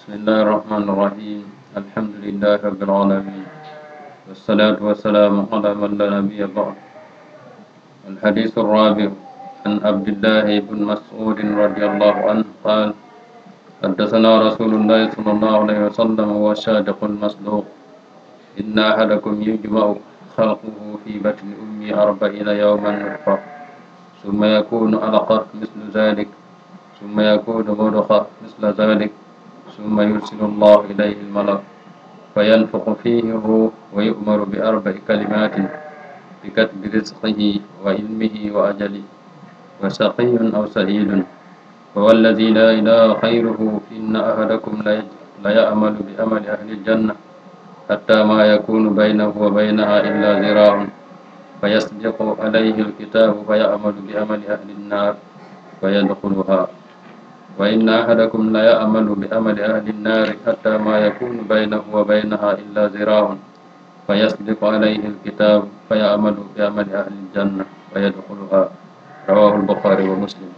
بسم الله الرحمن الرحيم الحمد لله رب العالمين والصلاة والسلام على من لا نبي بعد الحديث الرابع عن عبد الله بن مسعود رضي الله عنه قال حدثنا رسول الله صلى الله عليه وسلم هو الصادق المصدوق إن أحدكم يجمع خلقه في بطن أمي أربعين يوما نطفة ثم يكون علقة مثل ذلك ثم يكون مضغة مثل ذلك ثم يرسل الله إليه الملك فينفق فيه الروح ويؤمر بأربع كلمات بكتب رزقه وعلمه وأجله وسقي أو سعيد فوالذي لا إله خيره إن أحدكم ليأمل بأمل أهل الجنة حتى ما يكون بينه وبينها إلا ذراع فيسبق عليه الكتاب فيأمل بأمل أهل النار فيدخلها وإن أحدكم لا يعمل بعمل أهل النار حتى ما يكون بينه وبينها إلا ذراع فيسبق عليه الكتاب فيعمل بعمل أهل الجنة فيدخلها رواه البخاري ومسلم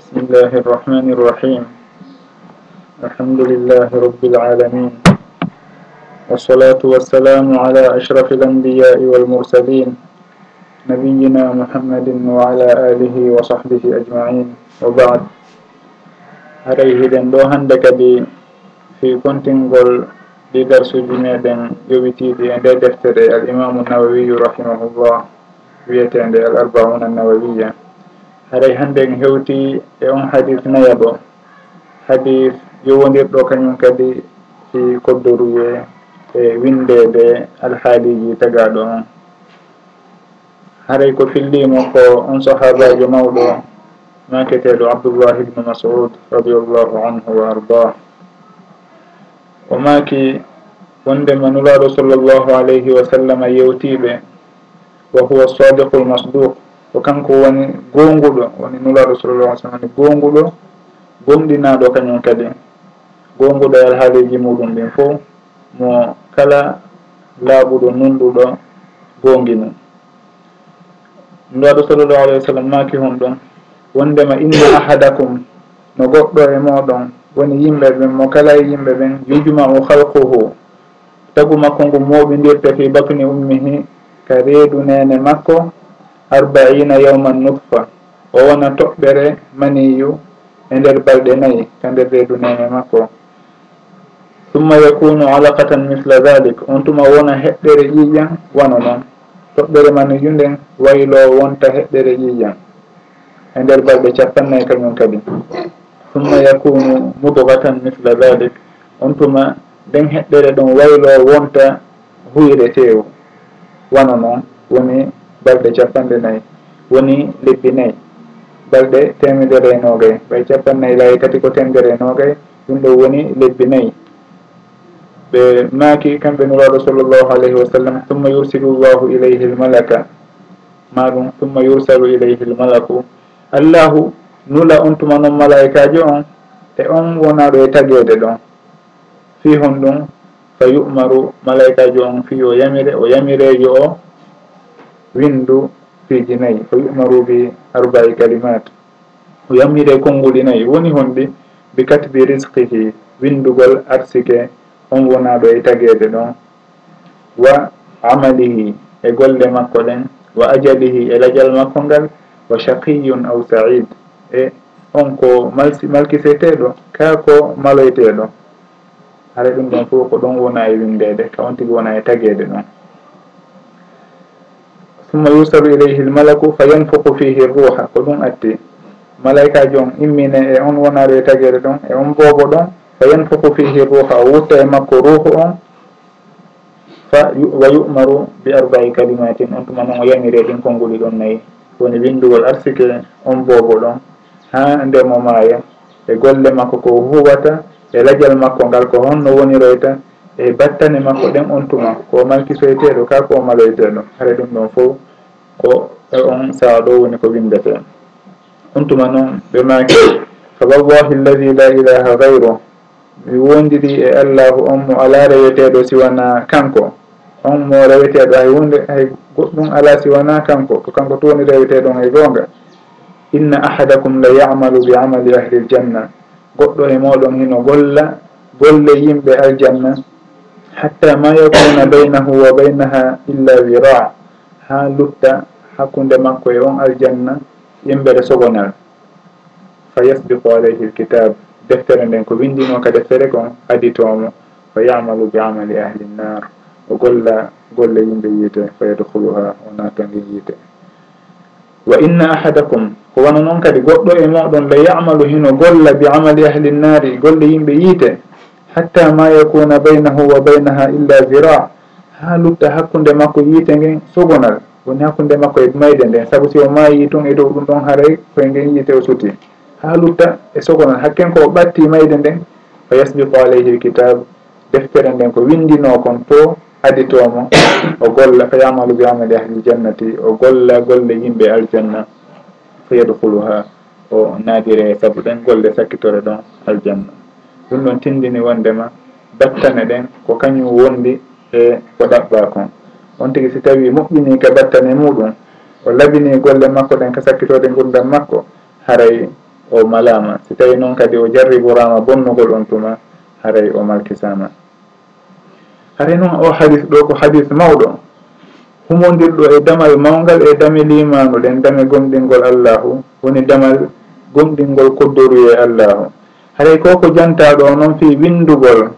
بسم الله الرحمن الرحيم الحمد لله رب العالمين والصلاة والسلام على أشرف الأنبياء والمرسلين نبينا محمد وعلى آله وصحبه أجمعين. وبعد. haray hiɗen ɗo hande kadi fi kontingol ɗi darsuji meɗen yowitiɗi e nde deftere al imamu nawawiyu rahimahullah wiyetende al arbauna nawawiya haray hande en hewti e on hadis nayaɗo hadis yowodirɗo kañum kadi fi koddoruye e windede alhaaliji tagaɗo on haray ko fillimo ko on sahabajo mawɗo maketeɗo abdoullahi ibnu masud radiallahu anhu wa ardah. O maaki wondema nulaɗo sallllahu alayhi wa sallam yewtiɓe wa huwa sadiqu l masduq ko kanko woni gonguɗo woni nulaɗo sallallah alih sallam woni gonguɗo gonɗinaɗo kañum kadi. Gonguɗo e alhaaliji muɗum ɗin fo mo kala laaɓuɗo nunɗuɗo gonginu ndu aɗa sallllahu alayhi wa sallam maaki hon ɗon. Wondema inna ahadakum no goɗɗo e moɗon woni yimɓe ɓen mo kala e yimɓe ɓen yujuma u halquhu tagu makko ngu moɓidirta fi batni ummihi ka reedu nene makko arbaina yawman nutfa. O wona toɓɓere maniyu e nder balɗe nayyi ka nder reedu nene makko. Summa yakunu alaqatan misla dalik on tuma wona heɗɗere ƴiƴan wano noon toɓɓere manniyu nden waylo wonta heɓɓere ƴiƴam e nder balɗe capannayyi kañum kadi. Summa yakunu mudogatan misla dalik on tuma nden heɓɓere ɗon waylo wonta huyre tew wano noon woni balɗe capanɗe nayyi woni lebbi nayyi balɗe temedere e nogay ɓay capannayyi laawi kadi ko temedere e nogay ɗum ɗo woni lebbi nayyi ɓe maaki kamɓe nuraaɗo sallllahu alayhi wa sallam tumma yursilu llahu ilayhi l malaka maɗum tumma yursalu ilayhi l malaku allahu nula on tuma noon malaikaji on e on wonaɗo e tagede ɗon. Fi hon ɗum fa yu'maru malaikaji on fi o yamire o yamirejo o windu fiiji nayyi fa yu'maru bi arbai kalimat o yamire konnguli nayyi woni honɗi bi katbi risqihi windugol arsike on wona ɗo e tagede ɗon wa amalihi e golle makko ɗen wa ajalihi e lajal makko ngal wa shaqiyun aw said e on ko malkiseteɗo ka ko maloyteɗo hara ɗum ɗon fof ko ɗon wona e windede ka on tigui wona e tagede ɗon. Summa yusaru ilayhi l malaku fa yanfuku fihi ruha ko ɗum atti. Malaikaji on immine e on wonaɗo e tagere ɗon e on boobo ɗon fa yanfuku fihi ruha o wutta e makko ruhu on fa wa yu'maru bi arbai kalimatin on tuma noon o yamire ɗin konnguli ɗon nayyi woni windugol arsike on boobo ɗon ha ndemo maaya e golle makko ko huwata e lajal makko ngal ko honno woniroyta e battane makko ɗen on tuma ko malkisoyteɗo ka ko maloyteɗo hara ɗum ɗon fof ko e on sawa ɗo woni ko windete on tuma noon ɓe maki fa wallahi alladi la ilaha gayru mi wondiri e allahu on mo ala reweteɗo siwana kanko. On mo reweteɗo hay hunde hay goɗɗum ala siwana kanko. Ko kanko to woni reweteɗon hay gonga. Inna ahadakum la yamalu bi amali ahli ljanna goɗɗo e moɗon hino golla golle yimɓe aljanna. Hatta ma yakuna baynahu wa baynaha illa wira. Ha lutta hakkunde makko e on aljanna yimɓere sogonal. Fa yasbiqu alayhi lkitabe deftere nden ko windino ka deftere kon aditomo fa yamalu bi amali ahli nnar o golla golle yimɓe yiite fa yadkhuluha o natonge yiite. Wa inna ahadakum ko wona noon kadi goɗɗo e moɗon la yamalu hino golla bi amali ahli nnari golle yimɓe yiite hatta ma yakuna baynahu wa baynaha illa zira. Ha lutta hakkunde makko yiite ngen sogonal woni hakkunde makko e mayde nden. Saabu si o maayi tun e dow ɗum ɗon haray koye ngen yiite o suti. ha lutta e sogonon hakkenko o ɓatti mayde nden o yasbiqu alayhi l deftere nden ko windino kon to aditomo o golla fa yamalu bi amali ahli ljannati o golla golle yimɓe aljanna fa yadhuluha o naadire e saabu ɗen golle sakkitore ɗon aljanna. Ɗum ɗon tindini wondema battane ɗen ko kañum wondi e ko ɗaɓɓa kon. On tigui si tawi moƴƴini ka battane muɗum o labini golle makko ɗen ka sakkitode gurdam makko haray o malama. Si tawi noon kadi o jarriborama bonnugol on tuma haray o malkisama. Haray noon o hadis ɗo ko hadis mawɗo. Humodirɗo e damal mawgal e dame limanu ɗen dame gomɗingol allahu. Woni damal gomɗingol koddoru e allahu. Haray ko ko jantaɗo noon fi windugol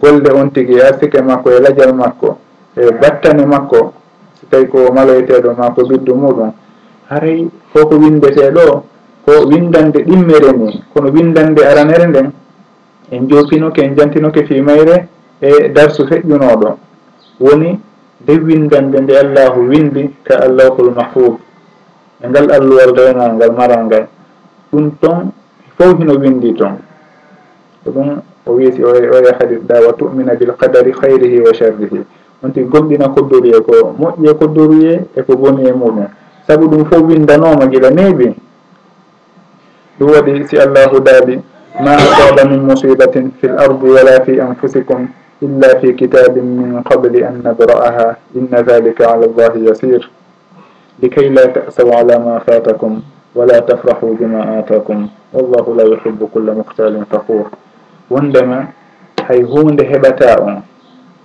golle on tigi e arsike makko e lajal makko e battane makko. So tawi ko maloyteɗo ma ko biddu muɗum. Haray koko windete ɗo ko windande ɗimmere ni kono windande aranere nden en jofinoke en jantinoke fi mayre e darsu feƴƴunoɗo. Woni nde windande nde allahu windi ka allahul mahfud e ngal alluwal rewnal ngal maral ngal. Ɗum ton fof hino windi toon ko ɗum o wiisi oye e, hadis ɗa wa tumina bilqadari hayrihi wa sharrihi. Onti gomɗina koddoruye ko moƴƴi e koddoruye eko boni e muɗum. Saabu ɗum fof windanoma gila neeɓi ɗum waɗi si allahu daaɓi ma asaba min musibatin fi l ardi wala fi anfusikum illa fi kitabin min qabli an nabra'aha inna dhalika ala llahi yasir likay la ta'saw ala ma fatakum wala tafrahu bima atakum wallahu la yuhibu kulla muhtalin fakur wondema hay hunde heɓata on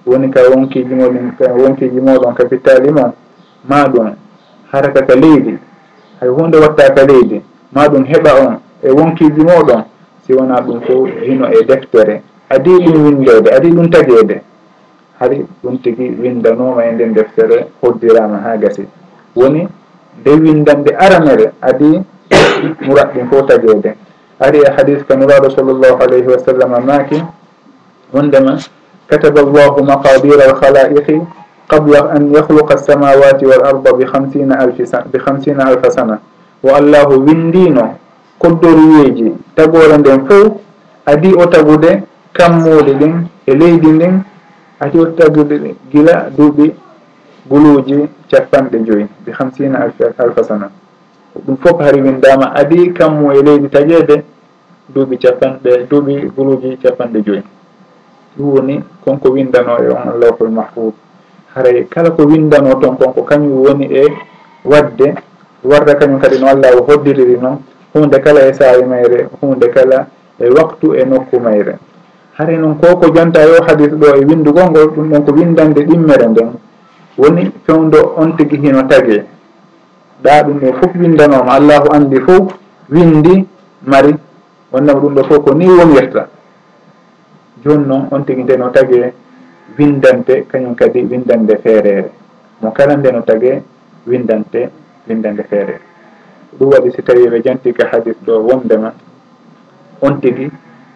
woni ka wonki jimoɗin wonki jimoɗon ka pittali mon ma ɗum haraka ka leydi hay hunde watta ka leydi ma ɗum heɓa on e wonkiji moɗon si wona ɗum fof hino e deftere. Adi ɗum windede adi ɗum tagede. Hari ɗum tigi windanoma e nden deftere hoddirama ha gasi. Woni nde windande aranere adi murat ɗum fof tagede. Ari e hadis ka nuraɗo sallllahu alayhi wa sallam maaki wondema kataba llahu maqadira alhalaiqi qabla an yahluqa alsamawati wal arda bi hamsina alfi bi hamsina alfa sana. wo allahu windino koddoruyeji tagore nden fof adi o tagude kammude ɗin e leydi ndin adi o tagude gila duuɓi guluuji capanɗe joyi ɓe hamsina alfa sana. Ɗum fof hari windama adi kammu e leydi taƴede duuɓi capanɗe duuɓi guluuji capanɗe joyi. Ɗum woni konko windano e on lawhul mahfud haray kala ko windano toon konko kañum woni e wadde warta kañum kadi no allah o hoddiriri noon hunde kala e saawi mayre hunde kala e waktu e nokku mayre. Hare noon koko jonta yo hadis ɗo e windugol ngol ɗum ɗon ko windande ɗimmere nden. Woni fewdo on tigi hino tage ɗa ɗum ɗo fof windanoma allahu andi fof windi mari. Wonnama ɗum ɗo fof ko ni wonirta joni noon on tigi nde no tagi windante kañum kadi windande feerere mo kala nde no tagi windante windande feere. Ɗum waɗi si tawi ɓe janti ka hadis ɗo wondema on tigi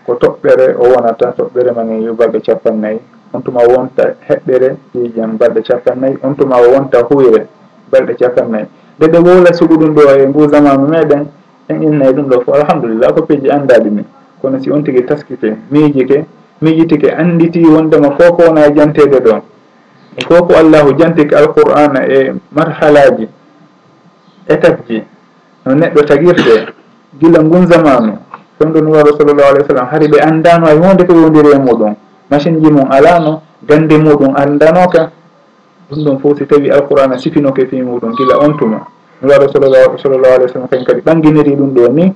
ko toɓɓere o wonata toɓɓere ma nge yo balɗe capannayyi on tuma wonta heɓɓere ƴiƴam balɗe capannayyi on tuma wonta huyre balɗe capannayyi nde ɓe wohla sugu ɗum ɗo e ngu zamanu meɗen en innayi ɗum ɗo fo alhamdulillah ko peeji andaɗi ni. Kono si on tigui taskite miijike miijitike anditi wondema fof ko wona jantede ɗon. E fof ko allahu jantike alqur'ana e marhalaji E étape ji no neɗɗo tagirte gila ngun zamanu ɗum ɗo nuwaɗo sallllahu alih w sallam hari ɓe anndano hay hunde ko yowdiri e muɗum. Machine ji mum alano gande muɗum anndanoka ɗum ɗon fof si tawi alqurana sifinoke fi muɗum gila on tuma. Nuwaɗo sallllahu alih w sallam kañ kadi ɓanginiri ɗum ɗo ni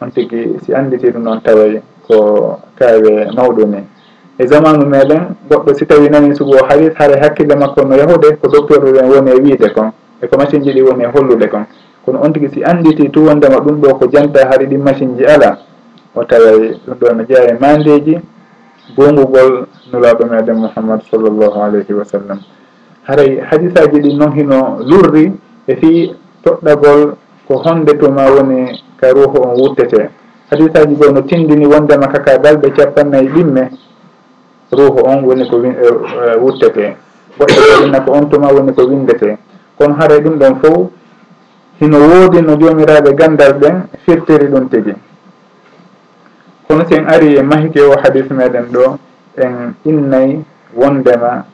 on tigi si anditi ɗum noon taway ko kawe mawɗo ni. E zamanu meɗen goɗɗo si tawi nani sugo hadis haara hakkille makko no yahude ko docteur ɗen woni e wiide kon e ko machine ji ɗi woni e hollude kon. Kono on tigui si anditi tu wondema ɗum ɗo ko janta haari ɗin machine ji ala. O taway ɗum ɗo no jeeya e mandeji gongugol nulaɗo meɗen mouhammad sallllahu alayhi wa sallam. Haray hadisaji ɗi noon hino lurri e fi toɗɗagol ko honde tuma woni ka ruhu on wuttete. Hadisaji goo no tindini wondema kaka balɗe capannayyi ɗimme ruhu on woni ko e, e, wuttete. Goɗɗo inna ko on tuma woni ko windete. kono haaray ɗum ɗon foof hino woodi no jomiraɓe gandal ɓen firtiri ɗum tigi. Kono sen ari e mahike o hadis meɗen ɗo en innayi wondema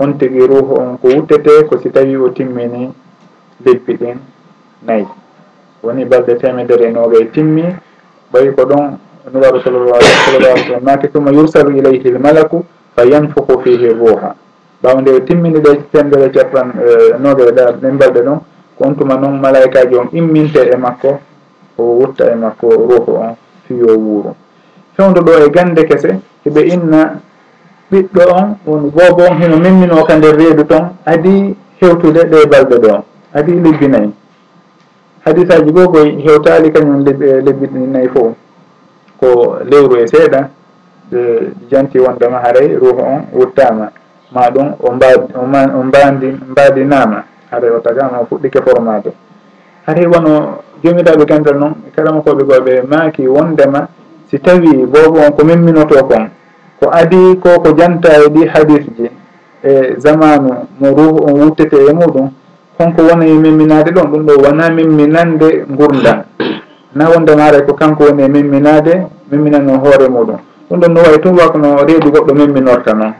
on tigi ruhu on ko wuttete ko si tawi o timmini lebbi ɗin nayyi woni balɗe temedere e noogay timmi ɓawi ko ɗon nuraɗo sallallah alih sallam maki tuma yursalu ilayhi l malaku fa yanfuku fihi ruha. ɓawa nde timmini ɗe temdere capan e, nogere ɗa ɗen balɗe ɗon ko on tuma noon malaikaji on imminte e makko o wutta e makko ruhu on fiyo wuuru fewdo ɗo e gande kese heɓe inna ɓiɗɗo on woni boobo on hino memmino ka nder reedu toon adi hewtude ɗe balɗe ɗo adi lebbi nayyi hadisaji goo koye hewtali kañum lebbi nayyi fo ko lewru e seeɗa e janti wondema haray ruhu on wuttama ma ɗum o mbadi o mbadi mbadinama. Haɗa o tagama o fuɗɗike formade haɗa wono jomiraɓe gandal noon e kalama koɓe goɓe maaki wondema si tawi boobo on ko memminoto kon ko adi ko ko janta e ɗi hadis ji e zamanu mo ruhu on wuttete e muɗum konko wona e memminade ɗon ɗum ɗo wona memminande gurdam na wondemaare ko kanko woni e memminade memminano hoore muɗum. Ɗum ɗon no wayi tun wako no reedu goɗɗo memminorta noon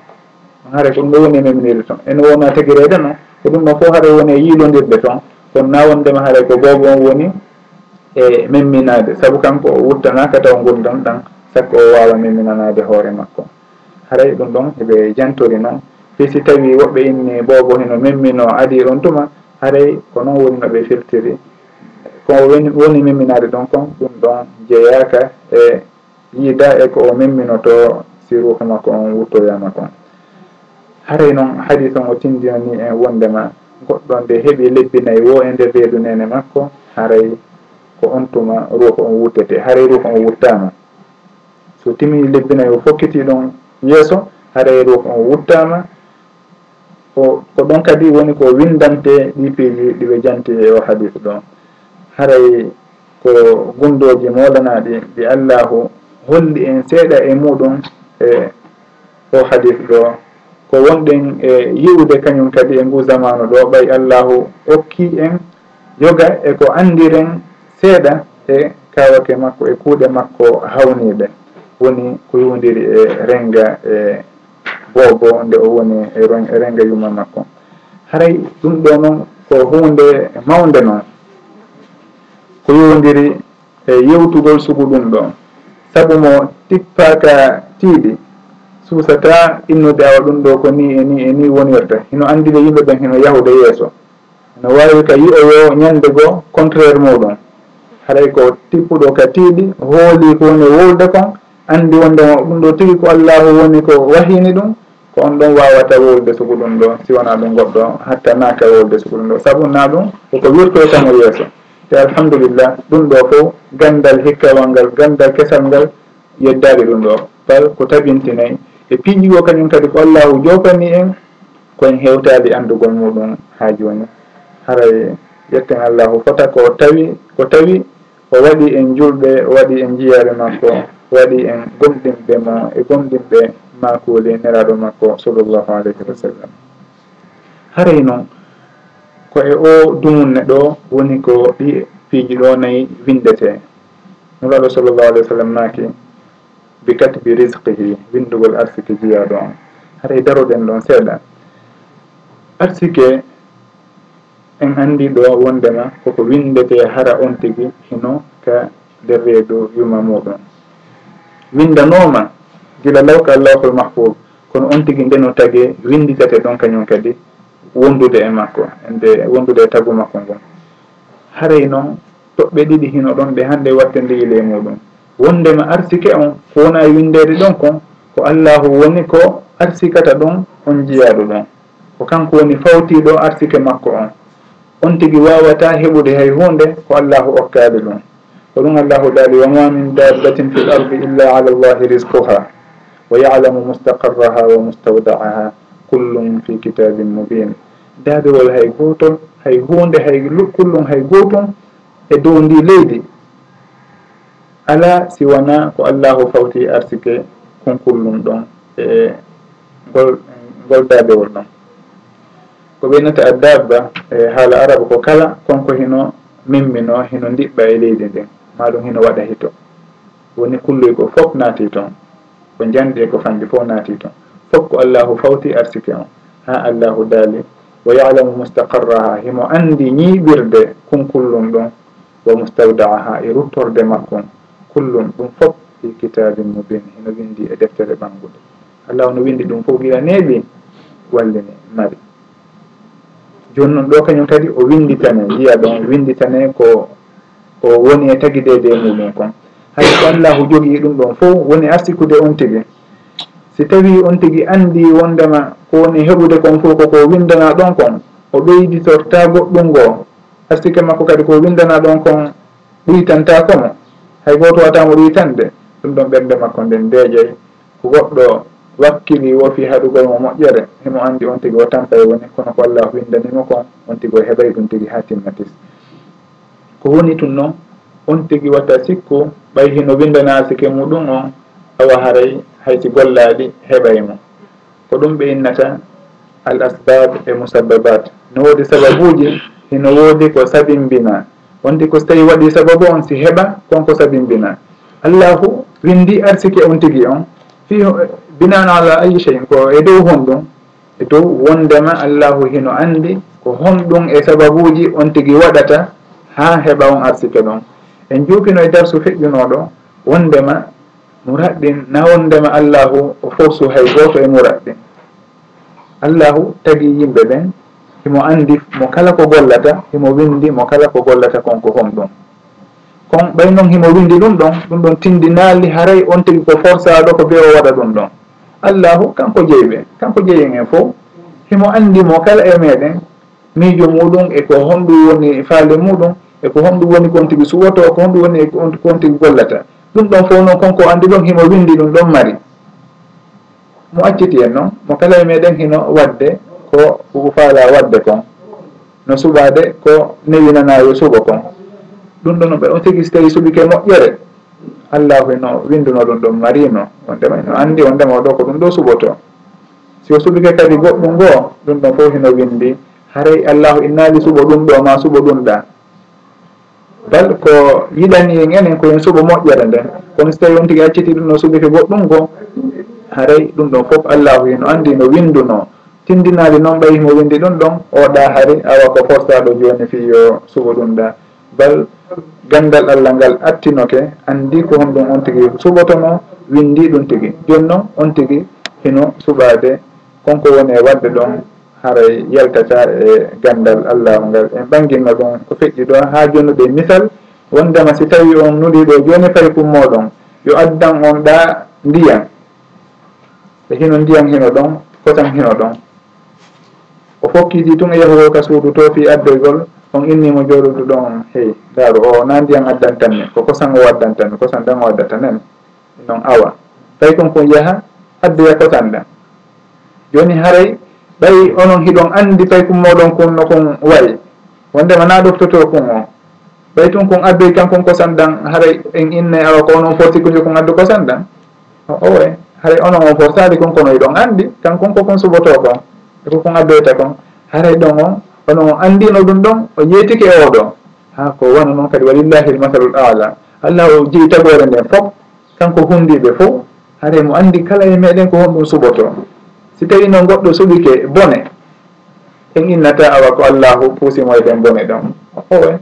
haare ko ɗum ɗo woni e memiride toon. Ene wona tagirede noon ko ɗum ɗon fof haara woni e yiilodirde toon. Kono nawondema haare ko boobo on woni e memminade saabu kanko o wuttanaka taw gurdam ɗan sakko o wawa memminanade hoore makko. Haray e ɗum ɗon eɓe jantori noon. Fi si tawi woɓɓe inni boobo hino memmino adi ɗon tuma haray ko noon woni noɓe firtiri. Ko woni memminade ɗon kon ɗum ɗon jeeyaka e yiida e ko o memminoto si ruuhu makko on wuttoyama kon. haray noon hadis on o tindinani en wondema goɗɗo nde heeɓi lebbi nayyi wo e nder reedu nene makko haray ko on tuma ruuho on wuttete haray ruuho on wuttama so timini lebbi nayyi o fokkiti ɗon yeeso haray ruuho on wuttama o ko ɗon kadi woni ko windante ɗi piiji ɗiɓe janti e o hadis ɗon haray ko gundoji moɗanaɗi ɗi allahu holli en seeɗa e muɗum e o hadis ɗo. ko wonɗen e yiwde kañum kadi e ngu zamanu ɗo ɓay allahu okki en yoga e ko andiren seeɗa e kawake makko e kuuɗe makko hawniɓe woni ko yiwdiri e renga e boobo nde o woni e, e renga yumma makko. Haray ɗum ɗo noon ko hunde mawde noon ko yowdiri e yewtugol sugu ɗum ɗo. Saabu mo tippaka tiiɗi suusata innude awa ɗum ɗo ko ni e ni e ni wonirta hino andide yimɓe ɓen hino yahude yeeso. No wawi ka yi'oyo ñande goo contraire muɗum haray ko tippuɗo ka tiiɗi hooli ko woni wolde kon andi wonde ɗum ɗo tigi ko allahu woni ko wahini ɗum ko on ɗon wawata wolde sugu ɗum ɗo siwona ɗum goɗɗo hatta naka wolde sugu ɗum ɗo. Saabu na ɗum koko wirtoytamo e yeeso. Te alhamdulillah ɗum ɗo fof gandal hikkawal ngal gandal kesal ngal yeddali ɗum ɗo. Bal ko tabintinayi e piiji kañum kadi ko allahu jofani en koyen hewtade andugol muɗum ha joni haray yetten allahu fota ko tawi ko tawi o waɗi en julɓe o waɗi en jiyare makko waɗi en gomɗinɓe mo e gomɗinɓe makuli neraɗo e makko sallllahu alayhi wa sallam. Haray noon ko e o dumunne ɗo woni ko ɗi piiji ɗo nayyi windete. Nuraɗo sallllahu alayhi wa sallam maki bi katbi risqihi windugol arsike jiyaɗo on haray daroɗen ɗon seeɗa. Arsike en andi ɗo wondema koko windete hara on tigi hino ka nder reedu yuma muɗum. Windanoma gila lawka allahul mahfud kono on tigi ndeno tagi winditete ɗon kañum kadi wondude e makko nde wondude e tagu makko ngon. Haray noon toɓɓe ɗiɗi hino ɗon ɓe hannde watte ndeyile e muɗum. wondema arsike on ko wona windede ɗon kon ko allahu woni ko arsikata ɗon on jiyaɗo ɗon. Ko kanko woni fawtiɗo arsike makko on. On tigui wawata heɓude hay hunde ko allahu okkade ɗum. Ko ɗum allahu daali wama min dabbatin fi l ardi illa ala llahi risquha wa yalamu mustaqarraha wa mustawdaaha kullum fi kitabin mubin daadowol hay gotol hay hunde hay kullum hay gotum e dow ndi leydi. ala siwana ko allahu fawti arsike konkullum ɗon e gol ngol daabewol ɗon ko ɓeynata a dabba e haala arabe ko kala konko hino mimmino hino ndiɓɓa e leydi ndin. Maɗum hino waɗa hito. Woni kulloy e ko fof naati toon ko janɗi e ko fanɗi fof naati toon fof ko allahu fawti arsike on. Ha allahu daali wa yalamu mustaqarraha himo andi ñiɓirde kunkullum ɗon wa mustawdaaha e ruttorde makko kullum ɗum fof fi kitabin mubin hino windi e deftere ɓangude allah no windi ɗum fof gila neeɓi wallini mari. Joni noon ɗo kañum kadi o winditane yiya ɗon winditane ko o woni e tagidede muɗum kon. Hay ko allahu jogii ɗum ɗon fof woni arsikude on tigi. Si tawi on tigi andi wondema ko woni heɓude kon fof koko windana ɗon kon o ɓeyditorta goɗɗum ngoo. Arsike makko kadi ko windana ɗon kon ɓuytantakomo hay goto watamo ritande ɗum ɗon ɓerde makko nden deeƴoy ko goɗɗo wakkili wofi haɗugol mo moƴƴere himo andi on tigi o tampay woni kono ko allah windanimo kon on tigi o heɓay ɗum tigi ha timmatis. Ko woni tun noon on tigi watta sikku ɓay hino windana sike muɗum on awa haray haysi gollaɗi heɓaymo ko ɗum ɓe innata al asbab e musababat no woodi sababuji hino woodi ko sabimbina. wonti ko so tawi waɗi sababu on si heɓa konko sabimbina allahu windi arsiki on tigi on. Fi binano ala ayi cheyin ko e dow honɗum e dow wondema allahu hino andi ko honɗum e sababuji on tigi waɗata ha heɓa on arsike ɗon. En juukino e darsu feƴƴunoɗo wondema muraɗɗin na wondema allahu o fofsu hay goto e muraɗɗin. Allahu tagi yimɓe ɓen himo andi mo kala ko gollata himo windi mo kala ko gollata konko hom ɗum. Kon ɓay noon himo windi ɗum ɗon ɗum ɗon tindi tindinali haray on tigi ko forsaɗo ko be o waɗa ɗum ɗon. Allahu kanko jeyɓe kanko jeeyen en fof. Himo andi mo kala e meɗen miijo muɗum e ko honɗum woni faale muɗum e ko honɗum woni kon tigi suwoto e ko honɗum woni kon tigi gollata. Ɗum ɗon fof noon konko andi ɗon himo windi ɗum ɗon mari. Mo acciti en noon mo kala e meɗen hino wadde ko ko faala wadde kon no suɓade ko newinanayo suɓo kon. Ɗum ɗo noon ɓe on tigi so tawi suɓike moƴƴere allahu no winduno ɗum ɗon marino on ndema no andi ndema ɗo ko ɗum ɗo suɓoto si o suɓike kadi goɗɗum goo ɗum ɗon fof hino windi haray allahu innali suɓo ɗum ɗo ma suɓo ɗum ɗa. Bal ko yiɗani en enen koyen suɓo moƴƴere nden kono so tawi on tigui acciti ɗum no suɓike goɗɗum goo haray ɗum ɗon fof allahu hino andi no winduno. sindinaali noon ɓayi mo windi ɗum ɗon oɗa hari awa ko forsaɗo joni fi yo suɓo ɗum ɗa bal gandal allah ngal attinoke andi ko honɗum on tigui suɓotomo windi ɗum tigui joni noon on tigui hino suɓade konko woni e wadde ɗon haray yaltata e gandal allahu ngal. En ɓanginno ɗum ko feƴƴi ɗo ha joni ɓe misal wondema si tawi on nuɗiɗo joni fayi kummoɗon yo addan on ɗa ndiyam. E hino ndiyam hino ɗon kotan hino ɗon. fokkiti tun e yahowo ka suudu to fi addoygol on innimo jooɗude ɗon hey daaru o na ndiyam addantanmi ko kosan o waddantanmi kosan ɗan o addantanami non awa. Tawi kon kon yaha addoya kosan ɗan joni haray ɓay onon hiɗon andi tawi kum moɗon kon no kon wayi wondema na ɗoftoto kon o. Ɓay tun kon addoy kankon kosan ɗan haray en inne awa ko onon forti kujo kon addu kosan ɗan o owe. Haray onon on fortade kon kono hiɗon andi kankon ko kon suɓoto kon ko kon addoyta kon. Haray ɗon on onon o andino ɗum ɗon o yeetike e oɗon. Ha ko wona noon kadi walillahi lmasalul ala. Allah o jii tagore nden fof kanko hundiɓe fof haray mo andi kala e meɗen ko honɗum suɓoto. Si tawi noon goɗɗo suɓike bone en innata awa ko allahu puusimo puusimoyɗen bone ɗon. Owe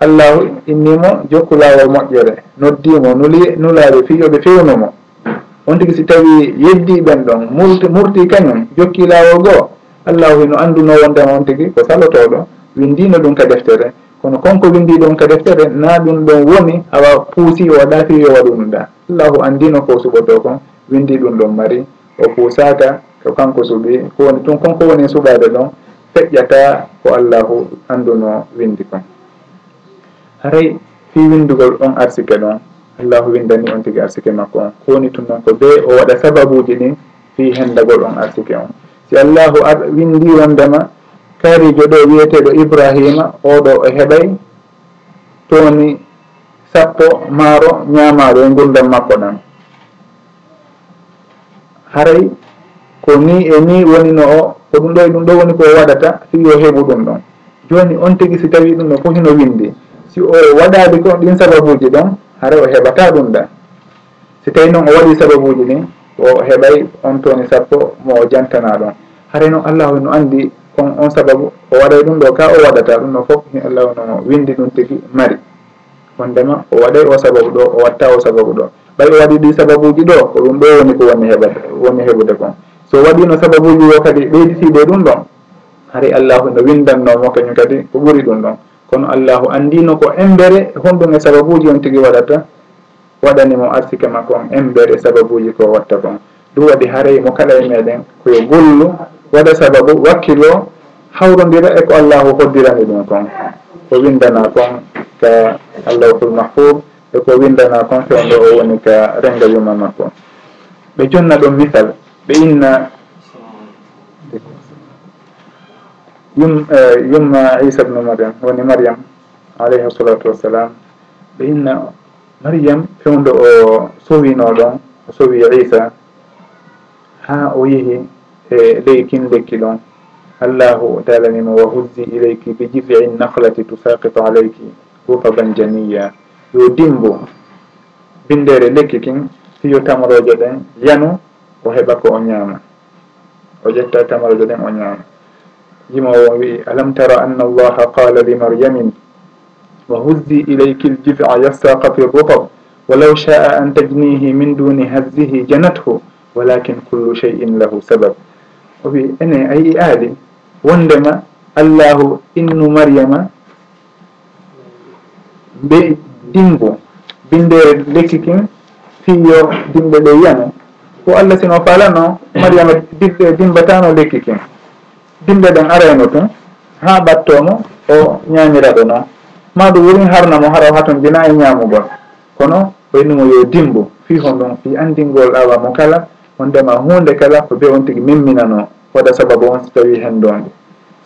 allahu innimo jokku lawol moƴƴere noddimo nuli nulaɓe fiyoɓe fewnumo. on tigi si tawi yeddi ɓen ɗon murti murti kañum jokki laawol goo allahu hino annduno wondema on tigi ko salotoɗo windino ɗum ka deftere. Kono konko windi ɗum ka deftere na ɗum ɗon woni awa puusi o ɗafi yo waɗunuɗa allahu andino ko suɓoto kon windi ɗum ɗon mari. O puusaka ko kanko suɓi ko woni tun konko woni suɓade ɗon feƴƴata ko allahu anduno windi kon. Haray fi windugol on arsike ɗon. allahu windani on tigui arsike makko on. Kowoni tun noon ko be o waɗa sababuji ɗin fi hendagol on arsike on. Si allahu ar windi wondema kaarijo ɗo wiyeteɗo ibrahima oɗo o heɓay toni sappo maaro ñamaɗo e gurdam makko ɗan. Haray ko ni e ni woni no o ko ɗum ɗo e ɗum ɗo woni ko waɗata fi yo heɓu ɗum ɗon. Joni on tigui si tawi ɗum ɗo fo hino windi. Si o waɗade ko ɗin sababuji ɗon hara o heɓata ɗum ɗa? Si tawi noon o waɗi sababuji ɗin o heɓay on toni sappo mo o jantana ɗon. Haray noon allah no andi on on sababu o waɗay ɗum ɗo ka o waɗata ɗum ɗo fof allah no windi ɗum tigui mari. Wondema o waɗay o sababu ɗo o watta o sababu ɗo. Ɓay o waɗi ɗi sababuji ɗo ko ɗum ɗo woni ko woni heɓata woni heɓude kon. So waɗino sababuji o kadi ɓeyditiɗe ɗum ɗon? Haray allahu no windannomo kañum kadi ko ɓuuri ɗum ɗon. kono allahu andino ko embere e honɗum e sababuji on tigui waɗata waɗanimo arsike makko on embere sababuji ko watta kon. Ɗum waɗi haray mo kala e meɗen koyo gollu waɗa sababu wakkilo hawrodira e ko allahu hoddirani ɗum kon. Ko windana kon ka allahul mahfoub e ko windana kon fewndo o woni ka renga yumma makko. Ɓe jonna ɗum misal ɓe inna yum e, yumma isa bnu mariam woni mariam alayhi salatu wassalam. Ɓe inna mariam fewndo o sowino ɗon o sowi isa ha o yeehi e ley kin lekki ɗon. Allahu talanimo wa huzzi ileyki bi jifi nahlati tusaqitu alayki rufaban janiya. Yo dimbo bindere lekki kin fiyo tamaroje ɗen yanu o heɓa ko o ñaama. O ƴetta tamaroje ɗen o ñaama. jimowo wi alam tara anna allaha qala li maryamin wa huzzi ilayki ljiz'a yassaqa fi rutab walaw sha'a an tajnihi min duni hazzihi janathu walakin kullu shay'in lahu sabab o wi ene a yi aali wondema allahu innu maryama mbe dingo bindere lekki kin fiyo dimɓe ɗe yiyano ko allah sino falano maryama dimɓe dimbatano lekki kin yimɓe ɗen arayno tun ha ɓattomo o ñamiraɗo noon maɗum wurin harnamo haraw haton bina e ñamugol kono koye ɗum yo dimbo fi hon ɗon fi andingol awa mo kala on ndema hunde kala ko be on tigui mimminano. Waɗa sababu on so tawi hendonde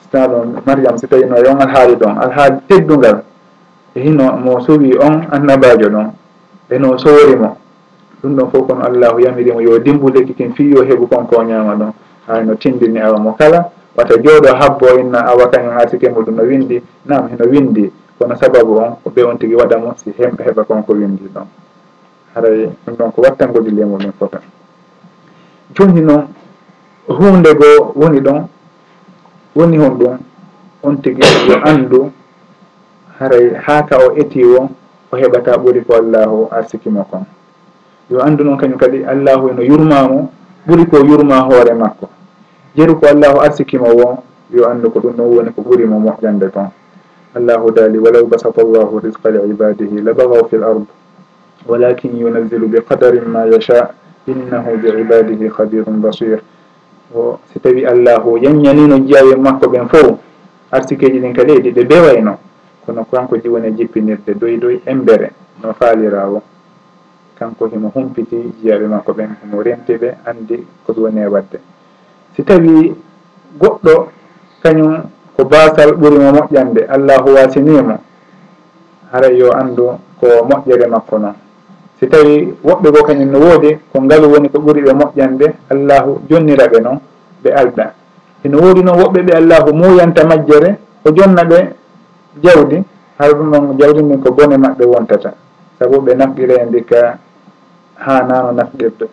so tawi ɗon mariame so tawino yon alhaali ɗon. Alhaali teddugal e hino mo suwi on annabajo ɗon. Eno soorimo ɗum ɗon fof kono allahu yamirimo yo dimbudeki kin fi yo heeɓu konko o ñama ɗon. Hayno tindini awa mo kala wata jooɗo habbo inna awa kañum artike muɗum no windi nam heno windi kono sababu on ko ɓe on tigui waɗa mo si hemɓe heɓa konko windi ɗon. Haray ɗum ɗon ko wattangodi lemuɗum min joni noon hunde goo woni ɗon woni hon ɗum on tigi yo anndu haray haa ka o eti o o heɓata ɓuri ko allahu arsikimo kon. Yo anndu noon kañum kadi allahu eno yurmamo ɓuri ko yurma hoore makko. jeru ko allahu arsikimo won yo anndu ko ɗum noon woni ko ɓurimo moƴƴande ton. Allahu daali walaw basata llahu risqa li ibadihi la bagaw fi l ard. Walakin yunazzilu bi qadarin ma yacha innahu bi ibadihi habirum basir. O si tawi allahu yanñanino jiyawe makko ɓen fo arsikeji ɗin kadi eɗi ɗe bewayno kono kanko jiwone jippinirde doy doy embere no faalirawo kanko himo humpiti jiyaɓe makko ɓen himo rentiɓe anndi ko ɓe woni e wadde. si tawi goɗɗo kañum ko basal ɓurimo moƴƴande allahu wasinimo haray yo andu ko moƴƴere makko noon si tawi woɓɓe go kañum no woodi ko ngalu woni ko ɓuri ɓe moƴƴande allahu jonnira ɓe noon ɓe alda. Eno woodi noon woɓɓe ɓe allahu muyanta majjere o jonna ɓe jawdi har ɗum noon jawdi ndin ko bone maɓɓe wontata. Sabu ɓe nafqira ndi ka ha nano nafqirta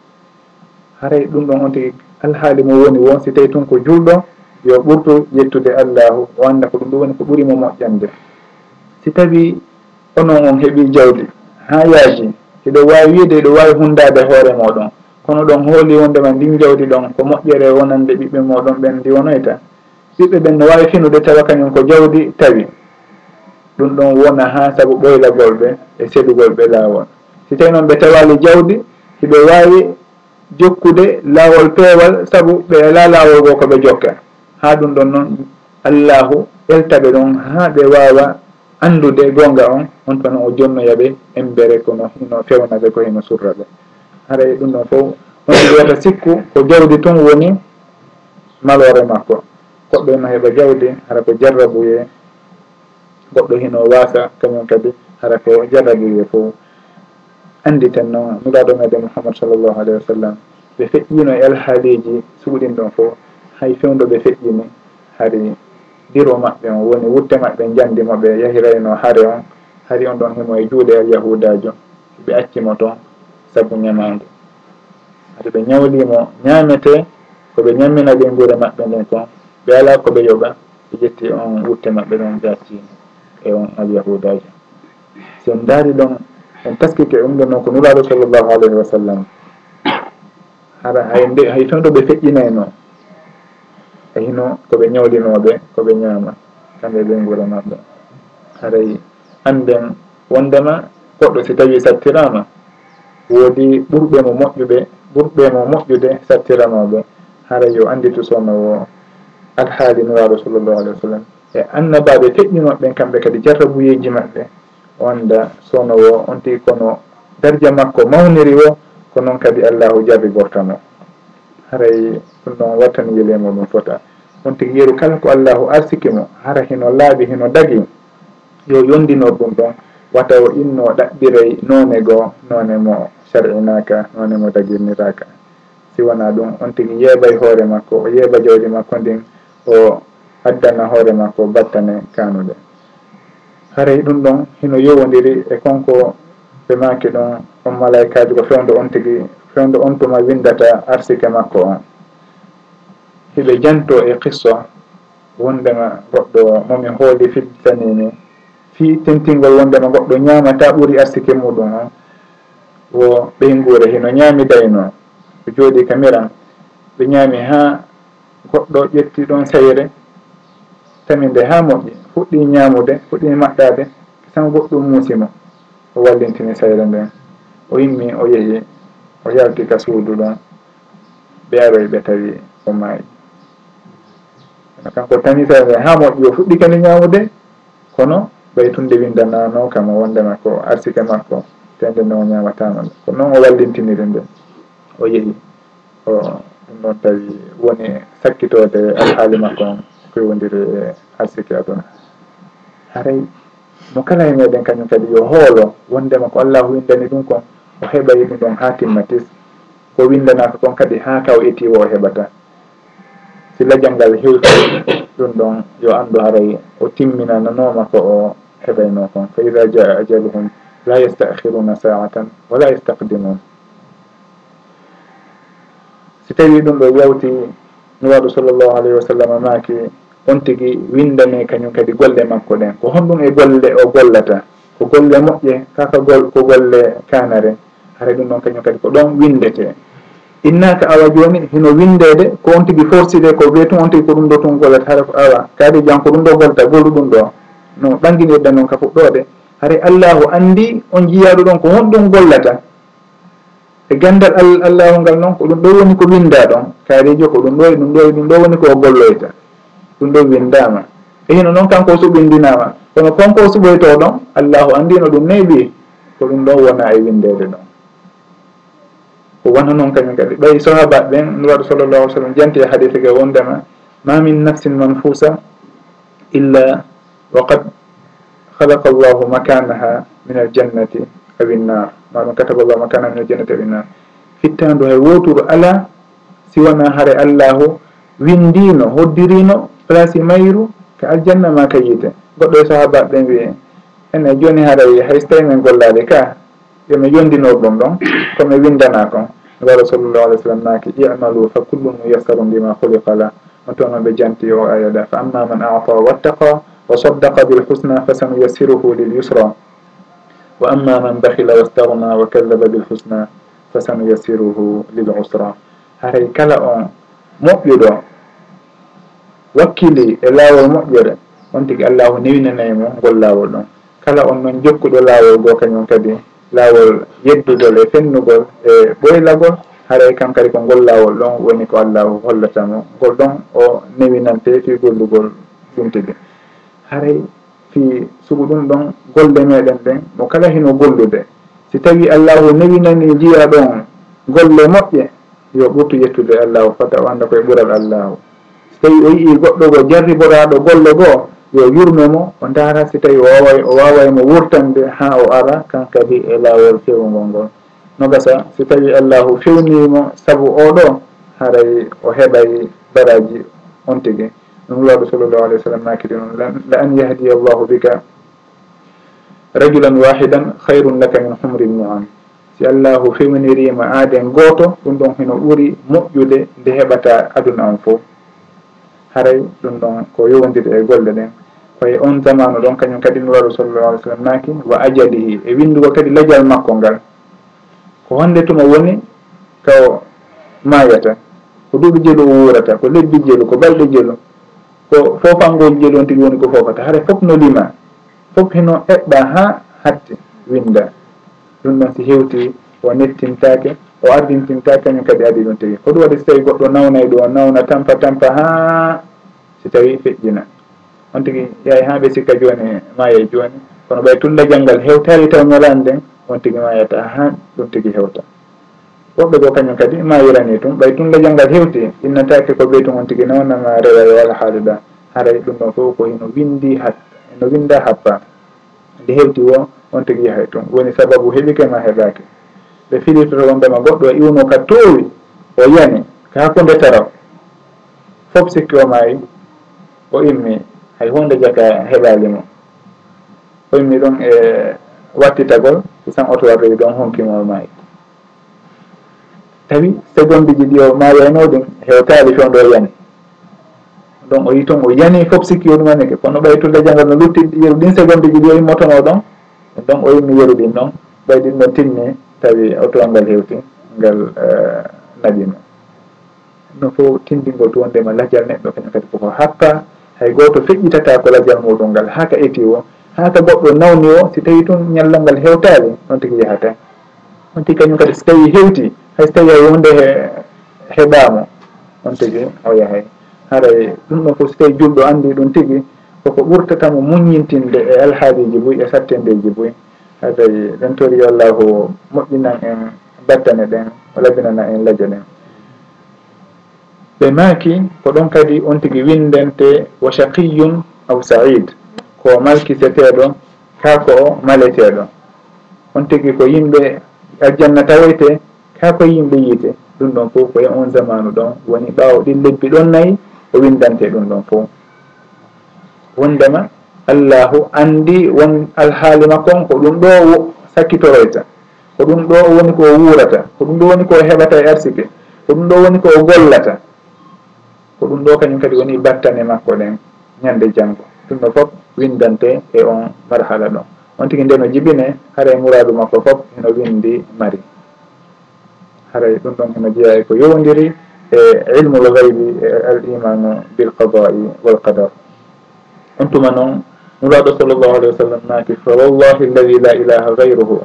haray ɗum ɗon on tigi alhaali mo woni won si tawi tun ko julɗo yo ɓurtu yettude allahu o annda ko ɗum ɗum woni ko ɓurimo moƴƴande. Si tawi onon on heeɓi jawdi ha yaaji hiɗo wawi wiide ɗo wawi hundade hoore moɗon kono ɗon hooli wondema ndin jawdi ɗon ko moƴƴere wonande ɓiɓɓe moɗon ɓen ndiwonoyta. Ɓiɓɓe ɓen no wawi finude tawa kañum ko jawdi tawi. Ɗum ɗon wona ha saabu ɓoylagol ɓe e seɗugol ɓe laawol. Si tawi noon ɓe tawali jawdi hiɓe wawi jokkude laawol peewal sabu ɓe ala laawol goo ko ɓe jokka ha ɗum ɗon noon allahu ɓeltaɓe ɗon ha ɓe wawa andude gonga on on tan o jonnoyaɓe embere kono hino fewnaɓe ko hino surraɓe haray ɗum ɗon fof on wiyata sikku ko jawdi tun woni malore makko goɗɗo hino heeɓa jawdi hara ko jarrabuye goɗɗo hino wasa kañum kadi hara ko jarrabuye fof. anditen noon nuraɗo meɗen mouhammad sallllahu alayhi wa sallam ɓe feƴƴino e alhaaliji suuɗin ɗon fof hay fewdo ɓe feƴƴini hari diro maɓɓe on woni wutte maɓɓe jandi moɓe yahirayno haare on hari on ɗon himo e juuɗe al yahudajo ɓe accimo toon sabu ñamande hade ɓe ñawlimo ñamete koɓe ñammina ɓe guure maɓɓe nden kon ɓe ala koɓe yoɓa ɓe ƴetti on wutte maɓɓe ɗon ɓe accino e on al alyahudajo sen daari ɗon en taskike ɗum ɗon noon ko nuraɗo sallllahu alayhi wa sallam. Hara hay nde hay tan ɗo ɓe feƴƴinayno. E hino koɓe ñawlinoɓe koɓe ñaama. Kamɓe ɓe gura maɓɓe. Haray anden wondema goɗɗo si tawi sattirama. Woodi ɓurɓe mo moƴƴuɓe ɓurɓe mo moƴƴude sattiranoɓe. Hara yo anditu sono o alhaali nuraɗo sallllahu alayhi wa sallam. E annabaɓe feƴƴinoɓe kamɓe kadi jarrabuyeji maɓɓe. wonda sono on tigi kono darja makko mawniri o ko noon kadi allahu jaabi gortano haray ɗum ɗon wattani welemo ɗum fota. On tigi yeru kala ko allahu arsiki mo hara hino laaɓi hino dagi yo yondino ɗum ɗon wata o inno ɗaɓɓiray noone goo noone mo sar'inaka noone mo dagirniraka siwona ɗum on tigi yeeɓay hoore makko o yeeɓa jawdi makko ndin o addana hoore makko battane kanude haray ɗum ɗon hino yowodiri e konko ɓe maki ɗon on malaikaji ko fewdo on tigui fewdo on tuma windata arsike makko on. Hiɓe janto e qisso wondema goɗɗo momi hooli fidditanini fi tentingol wondema goɗɗo ñamata ɓuuri arsike muɗum on. Wo ɓeyngure hino ñaami dayno ko jooɗi kamiran ɓe ñaami ha goɗɗo ƴetti ɗon seyre taminde ha moƴƴi. fuɗɗi ñaamude fuɗɗi maɗɗade tan goɗɗum muusimo o wallintini sayre nden. O yimmi o yeehi o yalti ka suudu ɗon ɓe aroy ɓe tawi o maayi. Kanko tani sayre nden ha moƴƴi o fuɗɗi kadi ñaamude kono ɓay tunde windanano kam o wondema ko arsike makko tende nde o ñamatano ko noon o wallintiniri nde. O yeehi o ɗum noon tawi woni sakkitode alhaali makko on ko e arsike aduna. haray. Mo kala e meɗen kañum kadi yo hoolo wondema ko allahu windani ɗum kon o heɓay ɗum ɗon ha timmatis. Ko windanaka kon kadi ha kaw etiwo o heɓata. Silla janggal hewti ɗum ɗon yo andu haray o timminananoma ko o heɓayno kon. Fa ida jaa ajaluhum la yastahiruna sa'atan wala yastaqdimun si tawi ɗum ɗo yawti no waɗu sallllahu alayhi wa sallam maki on tigui windane kañum kadi golle makko ɗen. Ko honɗum e golle o gollata ko golle moƴƴe kaka gol ko golle kanare hara ɗum ɗon kañum kadi ko ɗon windete innaka awa joni hino windede ko on tigui forcide ko weetum on tigui ko ɗum ɗo tun gollata hara ko awa. Kaadi jan ko ɗum ɗo gollata gollu ɗum ɗo. No ɓanguinirɗa noon ka fuɗɗode. Haray allahu andi on jiyaɗo ɗon ko honɗum gollata. E gandal allahu ngal noon ko ɗum ɗo woni ko winda ɗon. Kaarejo ko ɗum ɗo e ɗum ɗo e ɗum ɗo woni ko golloyta. ɗum ɗo windama. E hino noon kanko suɓindinama kono konko suɓoyto ɗon allahu andino ɗum noyi ko ɗum ɗon wona e windede ɗon. Ko wona noon kañum kadi. Ɓay sahaba ɓen nuraɗo sallllahu alih sallam janti e hadise ga wondema ma min nafsin manfusa illa wa qad halaka llahu makanaha min aljannati awinnar maɗum kataba llahu makanaha min aljannati awinnar fittandu hay woturu ala siwana haare allahu windino hoddirino place mayru ka aljanna ma kayite goɗɗo e sahabaɓe ɓen mbiye ene joni haaray hay so tawi min gollade ka yomi yondinor ɗum ɗon komi windana kon ngaro sallllahu alih w sallam naaki imalu fa kullun muyassarum bima huliqa la on toon oɓe janti o ayaɗa fa amma man ata wattaqa wa saddaqa bilhusna fa sanuyassiruhu lilyusra wa amma man bahila wastagna wa kallaba bilhusna fa sanuyassiruhu lilusra haray kala on moƴƴuɗo. wakkili e laawol moƴƴere. On tigui allahu newinana e ngol laawol ɗon. Kala on noon jokkuɗo laawol goo kañum kadi laawol yeddugol e fennugol e ɓoylagol haray kam kadi ko ngol laawol ɗon woni ko allahu hollatamo ngol ɗon o newinante fi gollugol ɗum tigui haray fi sugu ɗum ɗon golle meɗen ɗen mo kala hino gollude. Si tawi allahu newinani jiya ɗon golle moƴƴe yo ɓurtu yettude allahu fata o anda koye ɓural allahu. tawi o yii goɗɗo go jarriboɗaɗo golle goo yo yurme mo o daara si tawi o waway o wawaymo wurtande ha o ara kan kadi e lawol fewgol ngol. No gasa si tawi allahu fewnimo saabu oɗo haray o heɓay baraji on tigui ɗum laaɗo sallllahu alih w sallam nakidi noon la an yahdiya allahu bika rajulan wahidan hayrun laka min humri niam si allahu fewnirima aaden gooto ɗum ɗon heno ɓuuri moƴƴude nde heɓata aduna on fof. haray ɗum ɗon ko yowodiri e golle ɗen. Koye on zamanu ɗon kañum kadi nuraɗo sallallah alih sallam naaki wa ajalihi e windugo kadi lajal makko ngal. Ko honde tuma woni ko mayata ko duuɓi jelu o wurata ko lebbi jelu ko balɗe jelu ko fofangol jelu on tigi woni ko fofata haara fof no lima fof hino eɓɓa ha hatti winda ɗum ɗon si hewti o nettintake o ardintinta kañum kadi adi ɗum tigi ko ɗum waɗi so tawi goɗɗo nawnayi ɗum o nawna tampa tampa ha so tawi feƴƴina. On tigi yahay ha ɓe sikka joni maaya joni kono ɓay tulla janggal hewtari taw ñalani nden on tigi mayata ha ɗum tigi hewta. Woɓɓe goo kañum kadi mayirani tum ɓay tulla janggal hewti innatake ko ɓey tum on tigi nawnama rewa yo alhaaluɗa haray ɗum ɗon fof ko hino windi hat no winda happa nde hewti wo on tigi yahay tum woni sababu heeɓike ma heɓaki ɓe filirtoto ɗon ɓema goɗɗo e iwno ka towi o yani ka hakkude taraw fof sikki o maayi o immi hay hunde jaka heɓali mum o immi ɗum e wattitagol e san oto warroyi ɗon honkimo maayi. Tawi seconde ji ɗi o maayayno ɗum hewtali fewn ɗo yani donc o yi toon o yani fof sikki yo ɗumanike kono ɓaytude jangal no lutti yeru ɗin seconde ji ɗi o immotono ɗon donc o yimmi yeru ɗin ɗon ɓay ɗin ɗon tinni tawi awtore ngal hewti ngal eh, %e naaɓima ɗum foof tindingol ɗum wonde lajal neɗɗo kañum kadi koko happa hay goto feƴƴitata ko lajal muɗum ngal ha ka eeti o ha ka goɗɗo nawni o si tawi tun ñallal ngal hewtali on tigui yahata. On tigui kañum kadi so tawi hewti hay so tawi a hunde heɓamo on tigui o yahay. Haray e ɗum ɗon foof so tawi julɗo andi ɗum tigui koko ɓurtatamo muñintinde e alhaaliji boyi e sattendeji boyi hay ɗen tori yo allahu moƴƴinan en battane ɗen o laɓinana en laabi ɗen. Ɓe maaki ko ɗon kadi on tigi windente wa shaqiyun aw said. Ko malkiseteɗo kako o maleteɗo on tigi ko yimɓe aljanna tawoyte kako yimɓe yiite. Ɗum ɗon fof koye on zamanu ɗon woni ɓaawo ɗin lebbi ɗon nayyi o windante ɗum ɗon fof wondema allahu andi won alhaali makkon ko ɗum ɗo sakkitoroyta ko ɗum ɗo woni ko wuurata ko ɗum ɗo woni ko heɓata e arsike ko ɗum ɗo woni ko gollata ko ɗum ɗo kañum kadi woni battane makko ɗen ñande janggo ɗum ɗo fof windante e on marhala ɗon. On tigui nde no jibine haray muradu makko fof heno windi mari. Haray ɗum ɗon heno jeeya ko yowdiri e ilmul gaybi e al imanu bil qadai wal qadar. On tuma noon nuraɗo sallllahu alayhi wa sallam naati fa wallahi alladi la ilaha gayruhu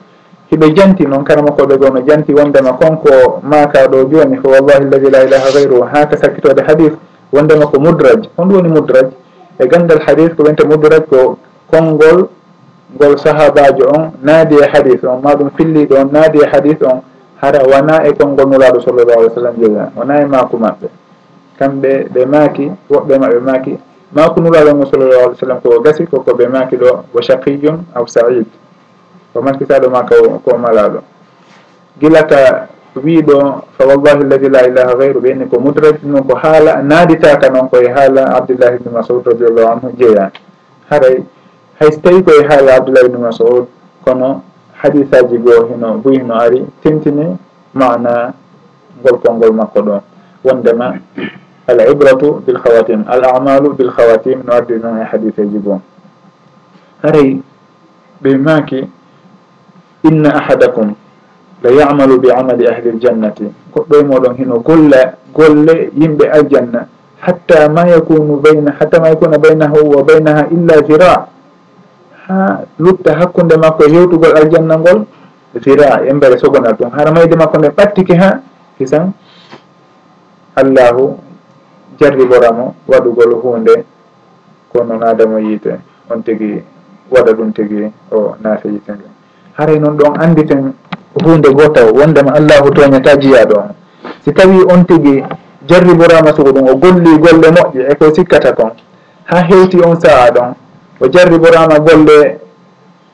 hiɓe janti noon karama koɓe goo no janti wondema konko makaɗo joni fa wallahi alladi la ilaha gayruhu ha ka sakkitode hadis wondema ko mudraj. Honɗum woni mudraj. E gandal hadis ko wonta mudraj ko konngol ngol sahabajo on naadi e hadis on. Maɗum filliɗo on naadi e hadis on. Hara wona e konngol nuraɗo sallllahu alih w sallam joga wona e maako maɓɓe. Kamɓe ɓe maaki woɓɓe maɓɓe maaki ma ko ngo sallallah alih w sallam koko gasi koko ɓe makiɗo wo shaqiyum aw said. Ko maskisaɗo ma ko ko malaɗo gilata wiiɗo fa wallahi alladi la ilaha gayru ɓenni ko mudraji noon ko haala naaditaka noon koye haala abdoullahi ibni masud radiallahu anhu jeeya. Haray hay so tawi koye haala abdoullahi ibni masud kono hadisaji goo hino buy hino ari tintini mana ngol kolngol makko ɗo. Wondema al ibratu bil khawatim al amalu bil khawatim no addi noon e hadiseji goon haray ɓe maaki inna ahadakum la yamalu bi amali ahli ljannati goɗɗo e moɗon hino golla golle yimɓe aljanna hatta ma yakunu bayna hatta ma yakuna baynahu wa baynaha illa zira ha lutta hakkunde makko e hewtugol aljanna ngol zira embere sogonal ɗum hara mayde makko nde ɓattike ha hisan allahu cerriboramo waɗugol hunde ko noon adamo yiite on tigi waɗa ɗum tigi o naafe yiite nde. Haray noon ɗon anditen hunde gotaw wondema allahu toñata jiyaɗo on si tawi on tigi jarriborama sugo ɗum o golli golle moƴƴe e ko sikkata kon ha hewti on saaha ɗon o jarriborama golle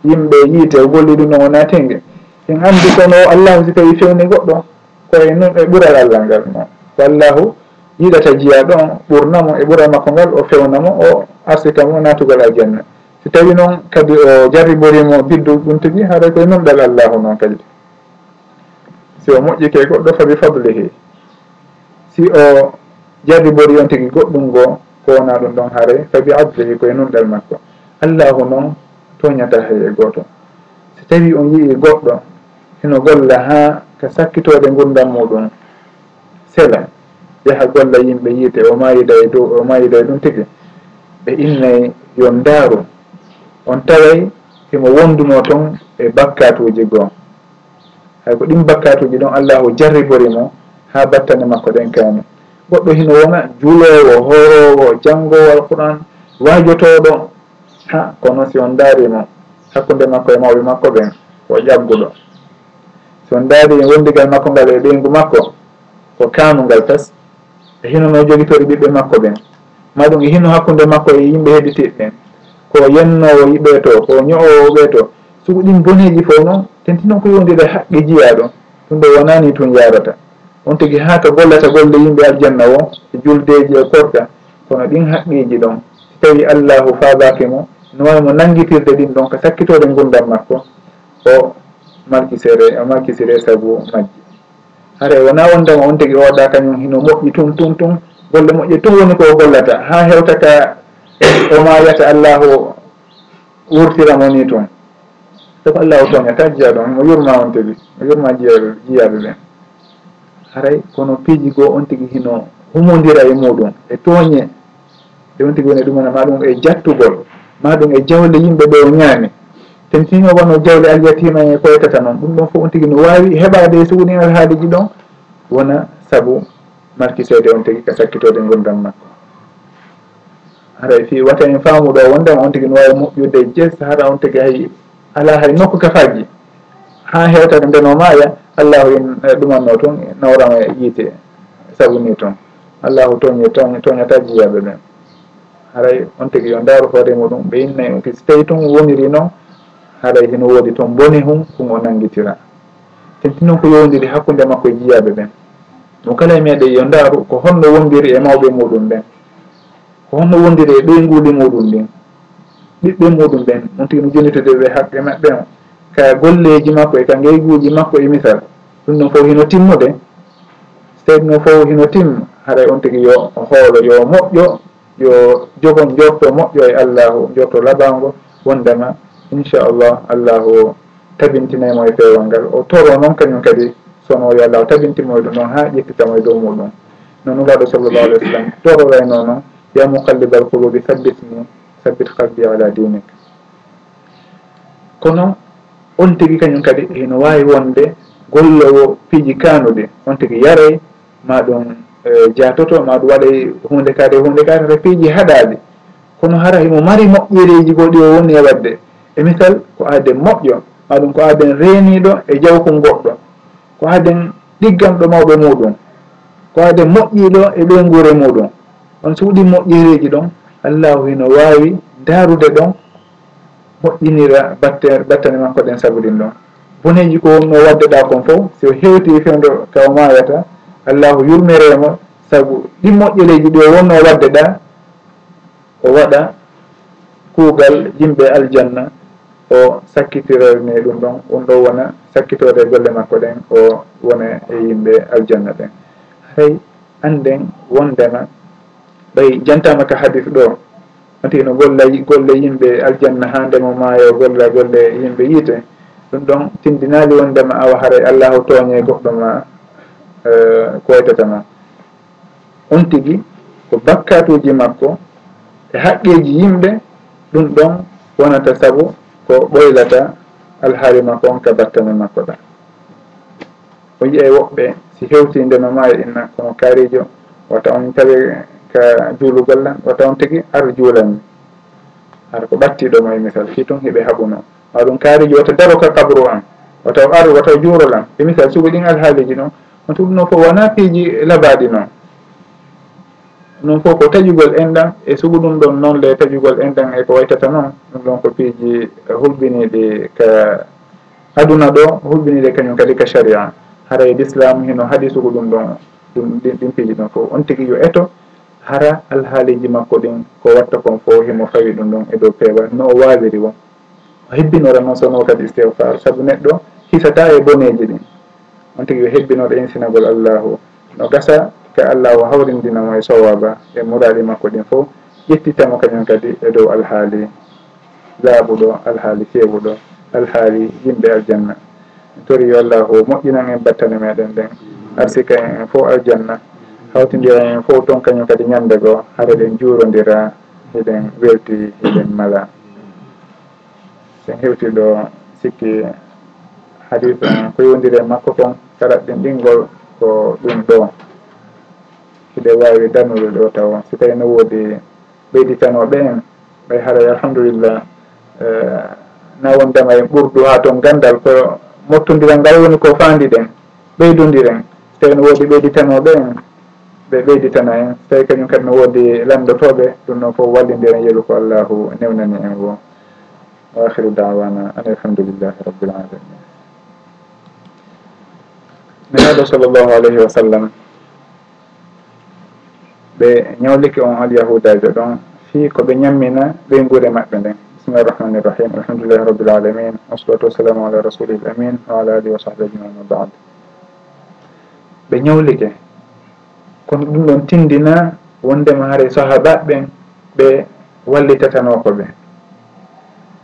yimɓe yiite o golli ɗum ɗon o natingue en andi kono allahu si tawi fewni goɗɗo koye noon e ɓural allah ngal noon ko allahu yiɗata jiya ɗon ɓurnamo e ɓuura makko ngal o fewnamo o arsita mo natugal e aljanna si tawi noon kadi o jarriborimo biddu ɗum tigui haɗa koye numɗal allahu noon kadi. Si o moƴƴike goɗɗo fabi fadlihi. Si o jarribori on tigui goɗɗum goo ko wona ɗum ɗon haare fabi adlihi koye numɗal makko. Allahu noon toñata heye goto. Si tawi on yii goɗɗo heno golla ha ka sakkitode gurdam muɗum sela. yaha golla yimɓe yiite o mayida e dow o mayida e ɗum tigi? Ɓe innay yo ndaaru. On taway himo wonduno toon e bakkatuji goo. Hay ko ɗin bakkatuji ɗon allahu jarriborimo ha battane makko ɗen kani goɗɗo hino wona juulowo horowo janngowo alquran wajotoɗo ha ko noon si on daarimo hakkude makko e mawɓe makko ɓen o ƴagguɗo so on daari wondigal makko ngal e ɓeygu makko ko kanugal tas e hino noon jogitoɗo ɓiɓɓe makko ɓen. Ma ɗum e hino hakkude makko e yimɓe hedditiɓe ko yennowo yiɓe to ko ño'owo ɓe to. Sugu ɗin boneji fof noon tentinon ko yowdira haqqe jiya ɗon ɗum ɗo wonani tun yarata on tigui ha ka gollata golle yimɓe aljanna o e juldeji e korka. Kono ɗin haqqiji ɗon. So tawi allahu faabake mo no wawi mo nanguitirde ɗin ɗon ka sakkitode gurdam makko. O markisere o malkisire saabu majji. haara wona wondema on tigui oɗa kañum hino moƴƴi tum tum tum. Golle moƴƴe tum woni ko gollata. Ha hewtaka o mayata allahu wurtiramo ni toon. Sabu allahu toñata e jiya ɗon o yurma on tigui o yurma jiya jiyaɓe ɓen. Haray kono piiji goo on tigi hino humodira e muɗum e tooñe. E on tigi woni ɗumanama maɗum e jattugol maɗum e jawle yimɓe ɓe o ñaami. sen siño wono jawle alyatima e koytata noon ɗum ɗon fof on tigui no wawi heɓade e so woni alhaaliji ɗon wona saabu markisede on tigui ka sakkitode gurdam makko. Haray fi wata en faamuɗo wondema on tigui no wawi moƴƴude jes hara on tigui hay ala hay nokku ka kafaji ha hewtade ndeno maaya allahu en eh, ɗumanno toon nawrama e yiite saabu ni toon. Allahu toñi e toñ toñata jiyaɓe ɓen haray on tigui yo ndaaru hoore muɗum ɓe innayi so tawi toon woniri noon haalay hino woodi toon bone hum kon o nanguitira tenti noon ko yowdiri hakkude makko e jiyaɓe ɓen. Ɗum kala e meeɗen yo ndaaru ko honno wondiri e mawɓe muɗum ɓen. Ko honno wondiri e ɓeynguli muɗum ɗin ɓiɓɓe muɗum ɓen on tigi no jonitude ɓe haqqe maɓɓe o ka golleji makko e ka ngeyguuji makko e misal. Ɗum ɗon fof hino timmude so tawi ɗum fof hino timma haɗay on tigi yo hoolo yo moƴƴo yo jogon jorto moƴƴo e allahu jorto labango wondema inchallah allahu tabintinaymo e pewol ngal. O toro noon kañum kadi sono yo allah o tabintinmo e ɗum noon ha ƴettitamo e dow muɗum. Noon nuraɗo sallllahu alih wa sallam tororayno noon ya muqallibal qulubi sabbitni sabbit kalbi ala dinik. Kono on tigui kañum kadi hino wawi wonde gollowo piiji kanuɗi on tigui yaray maɗum e, jatoto maɗum waɗay hunde kade hunde kade ta piiji haɗaɗi kono hara himo mari moƴƴereji goɗi o woni e wadde. e misal ko aaden moƴƴo maɗum ko aaden reeniɗo e jawkol goɗɗo ko aaden ɗigganɗo mawɓe muɗum ko aaden moƴƴiɗo e ɓe muɗum on so waɗi moƴƴereeji ɗon allahu hino waawi daarude ɗon moƴƴinira batte battane makko ɗen sabudin ɗon. Boneji ko wonno waddeɗa kon fof so hewti fewdo taw mayata allahu yurmiremo saabu ɗi moƴƴereji ɗi o wonno waddeɗa o waɗa kuugal yimɓe aljanna. o sakkitiro ɗum ɗon ɗum ɗo wona sakkitode golle makko ɗen o wona e yimɓe aljanna ɗen. Hay anden wondema ɓay jantama ka hadis ɗo on no golla golle yimɓe aljanna ha ndemo maayo golla golle yimɓe yiite ɗum ɗon tindinali wondema awa haray allahu tooñe goɗɗo ma e, koytatama on tigui ko bakkatuji makko e haqqeji yimɓe ɗum ɗon wonata saabu ko ɓoylata alhaali makko on ka battane makko ɗa. O yiyay woɓɓe si hewti ndema maayo inna kono kaarijo wata on tawe ka juulugollan wata on tigi ar juulanmi ar ko ɓattiɗomo e misal fi tun hiɓe haɓuno ma ɗum kaarijo wata daro ka kabru an wata ar wata juurolan e misal sugu ɗin alhaaliji noon on tuɗuno fof wona piiji labaɗi noon ɗum fof ko taƴugol enɗam e sugu ɗum ɗon noon le taƴugol enɗam eko waytata noon ɗum ɗon ko piiji hulɓiniɗi ka aduna ɗo hulɓiniɗe kañum kadi ka sharia. Haray e l'islamu hino haaɗi sugu ɗum ɗon ɗum ɗin piiji ɗon fof. On tigui yo eto hara alhaaliji makko ɗin ko watta kon fof himo fawi ɗum ɗon e dow peewal no o wawiri won. O hebbinora noon sono kadi istihfar saabu neɗɗo hisata e boneji ɗin. On tigui yo hebbinoɗo insinagol allahu. No gasa te allahu hawrindinamo e sowaba e muraɗi makko ɗin foof ƴettitamo kañum kadi e dow alhaali laaɓuɗo alhaali fewuɗo alhaali yimɓe aljanna. Tori yo allahu moƴƴinan en battane meɗen ɗen. Arsika en fo aljanna. Hawtodira en fof toon kañum kadi ñande goo hara ɗen juurodira eɗen welti eɗen mala. Sen hewti ɗo sikki hadis ko yewdiri makko kon karaɗɗen ɗingol ko ɗum ɗo. hiɗe wawi darnude ɗo taw si tawi no woodi ɓeyditanoɓe en ɓay haaray alhamdulillah na wondema en ɓurdu ha toon gandal ko mottodiral ngal woni ko fandiɗen ɓeydodiren so tawi no woodi ɓeyditanoɓe en ɓe ɓeyditana en so tawi kañum kadi no woodi lamdotoɓe ɗum noon foof wallidiren yeeru ko allahu newnani en wo wa akhiru dawana. An alhamdulillahi rabbil alamin ne haɗo sallllahu alayhi wa sallam ɓe ñawliki on hol yahudajo ɗon fi koɓe ñammina ɓey guure maɓɓe nden. Bisimillahi irrahmani irrahim alhamdulillahi rabbil alamin. Wasalatu wassalamu ala rasulil amin wa ala alihi wa sahbi ajmain wa bad. Ɓe ñawlike. Kono ɗum ɗon tindina wondema haare sahaba ɓen ɓe wallitatanoɓe ɓe.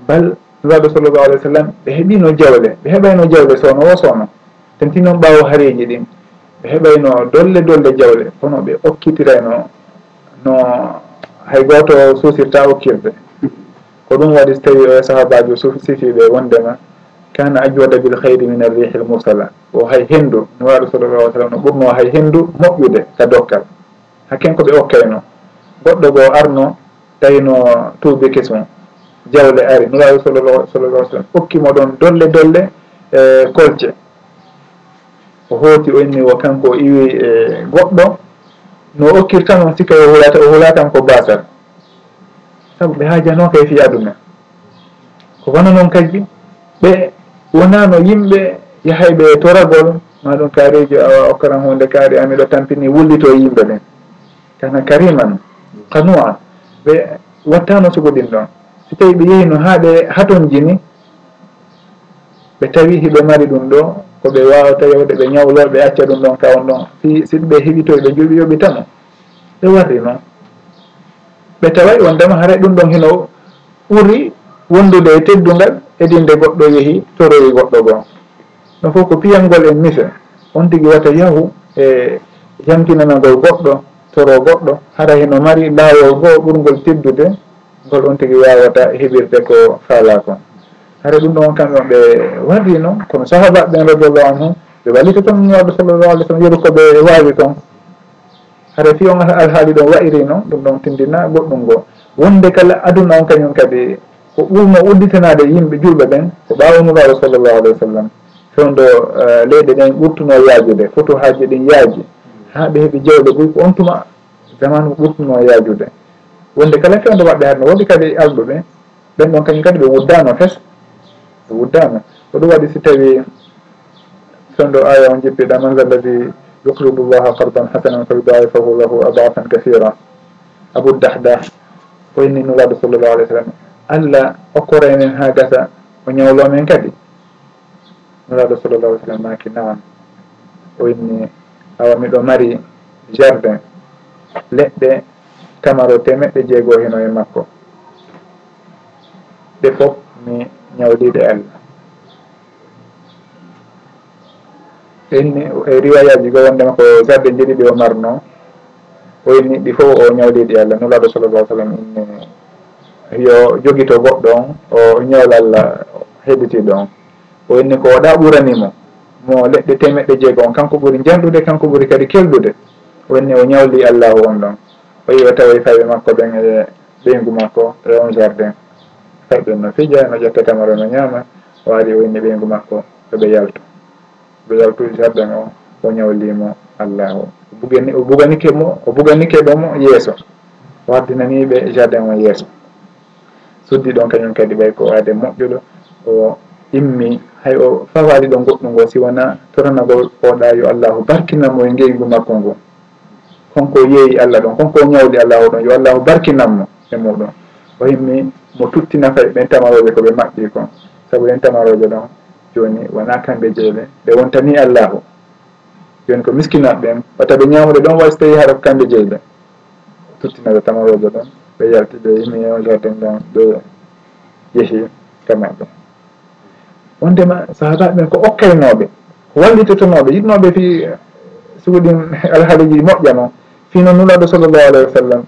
Bal nuraɗo sallllahu alih w sallam ɓe heeɓino jawle ɓe heɓayno jawle sowno wo sowno tenti noon ɓaawo haareji ɗin. heɓayno dolle dolle jawle kono ɓe okkitirayno no hay goto suusirta okkirde. Ko ɗum waɗi so tawi o sahabajo sifiɓe wondema kana ajwada bil hayri min arrihi l mursala. O hay henndu no waɗo sallallah alih sallam no ɓurno hay henndu moƴƴude ka dokkal. Hakken ko ɓe okkayno. Goɗɗo goo arno tawino tuubi kesum jawle ari. No nuraɗo sallallah sallallah sallam okkimo ɗon dolle dolle e kolce. o hooti o inni o kanko o iwi e goɗɗo no okkirtamo sikka o hulata o hulatan ko batal saabu ɓe haajano kay fi aduna ko wona noon kadi ɓe wonano yimɓe yahay ɓe toragol maɗum kaarijo awa okkaran hunde kaari amiɗo tampini wullito e yimɓe ɓen kana kariman kanua ɓe wattano sugoɗin ɗon. So tawi ɓe yehino no ɓe haton jini ɓe tawi hiɓe mari ɗum ɗo ko ɓe wawata yewde ɓe ñawloɓe acca ɗum ɗon kawan ɗon. Si si ɓe heɓitoy ɓe joɓiyoɓe tama ɓe warri noon ɓe taway wondema haray ɗum ɗon hino ɓuri wondude e teddungal edinde goɗɗo yeehi toroyi goɗɗo gon ɗum fof ko piyangol en mise on tigui wata yahu e yamtinanagol goɗɗo toro goɗɗo hara hino mari laawol goo ɓurgol teddude ngol on tigui wawata heɓirde ko faala kon. hara ɗum ɗon kamɓe on ɓe warri noon kono sahabaɓe ɓen radiallahu anhum ɓe wallita toon nelaɗo sallallah alih sallam yeru koɓe wawi toon. Hara fi on alhaali ɗon wayiri noon ɗum ɗon tindina goɗɗum ngo. Wonde kala aduna on kañum kadi ko ɓurno udditanade yimɓe julɓe ɓen ko ɓawa nuraɗo sallllahu alih wa sallam. Fewdo eh, leyɗe ɗen ɓurtuno yaajude foto haaji ɗin yaaji. Ha ɓe heeɓi jewɗe goy ko on tuma zamanu ɓurtuno yaajude. Wonde kala fewdo maɓɓe haɗno woɗi kadi alɗuɓe ɓen ɗon kañum kadi ɓe wuddano fes. wuddama. Ko ɗum waɗi si tawi sonɗo aya on jippiɗa man ha lladi yuqridu llaha qardan hasanan fa yuda'ifahu lahu adafan kahira abou dahdah ko inni nulaɗo sallllahu alih w sallam. Allah hokkora ha gasa o ñawlomen kadi. Nulaɗo sallllahu alih sallam maki naam. O inni awa miɗo mari jardin leɗɗe tamaro temeɗɗe jeego hino e makko. Ɗe fof mi ñawliɗo Allah inni e riwayaji go wondema ko garɗe jiɗiɗi o marno o inni ɗi fof o ñawliɗi Allah nulaɗo sallallah sallam inni. Yo jogito goɗɗo on o ñawla allah heɗitiɗo on. O inni ko waɗa ɓuranimo mo leɗɗe temeɗɗe jeego on kanko ɓuuri janɗude kanko ɓuuri kadi kelɗude o inni o ñawli allahu on ɗon. O yi o tawa fawi makko ɓen e ɓeygu makko e on jardin. kamɓe no fija no ƴetta tamaro no ñaama o ari o inni ɓeygu makko ɓeɓe yaltu. Ɓe yaltude saɗɗan o o ñawlimo allah o bugani o buganike mo o buganikeɓe mo yeeso. O haddinaniɓe jardin o yeeso. Suddi ɗon kañum kadi ɓay ko aade moƴƴuɗo o immi hay o fawaali ɗo goɗɗu ngo si wona toranagol oɗa yo allahu barkinanmo e ngeygu makko ngu konko yeeyi allah ɗon konko ñawli allahu ɗon yo allahu barkinanmo e muɗum. o yimmi mo tuttina nafa ɓen tamaroɓe koɓe maɓɓi kon. Saabu ɓen tamaroɓe ɗon joni wona kamɓe jeyle ɓe wontani allahu. Joni ko miskinaɓe ɓen wata ɓe ñamude ɗon way so tawi haɗa ko kamɓe jeyle tuttinaɓe tamaroje ɗon ɓe yalti ɓe yimi o jardin ɗon ɓe yeehi kamaɓe. Wondema sahabaɓe ɓen ko okkaynoɓe ko wallitotonoɓe yiɗnoɓe fi suguɗin alhaaliji moƴƴa noon fino nulaɗo sallllahu alayhi wa sallam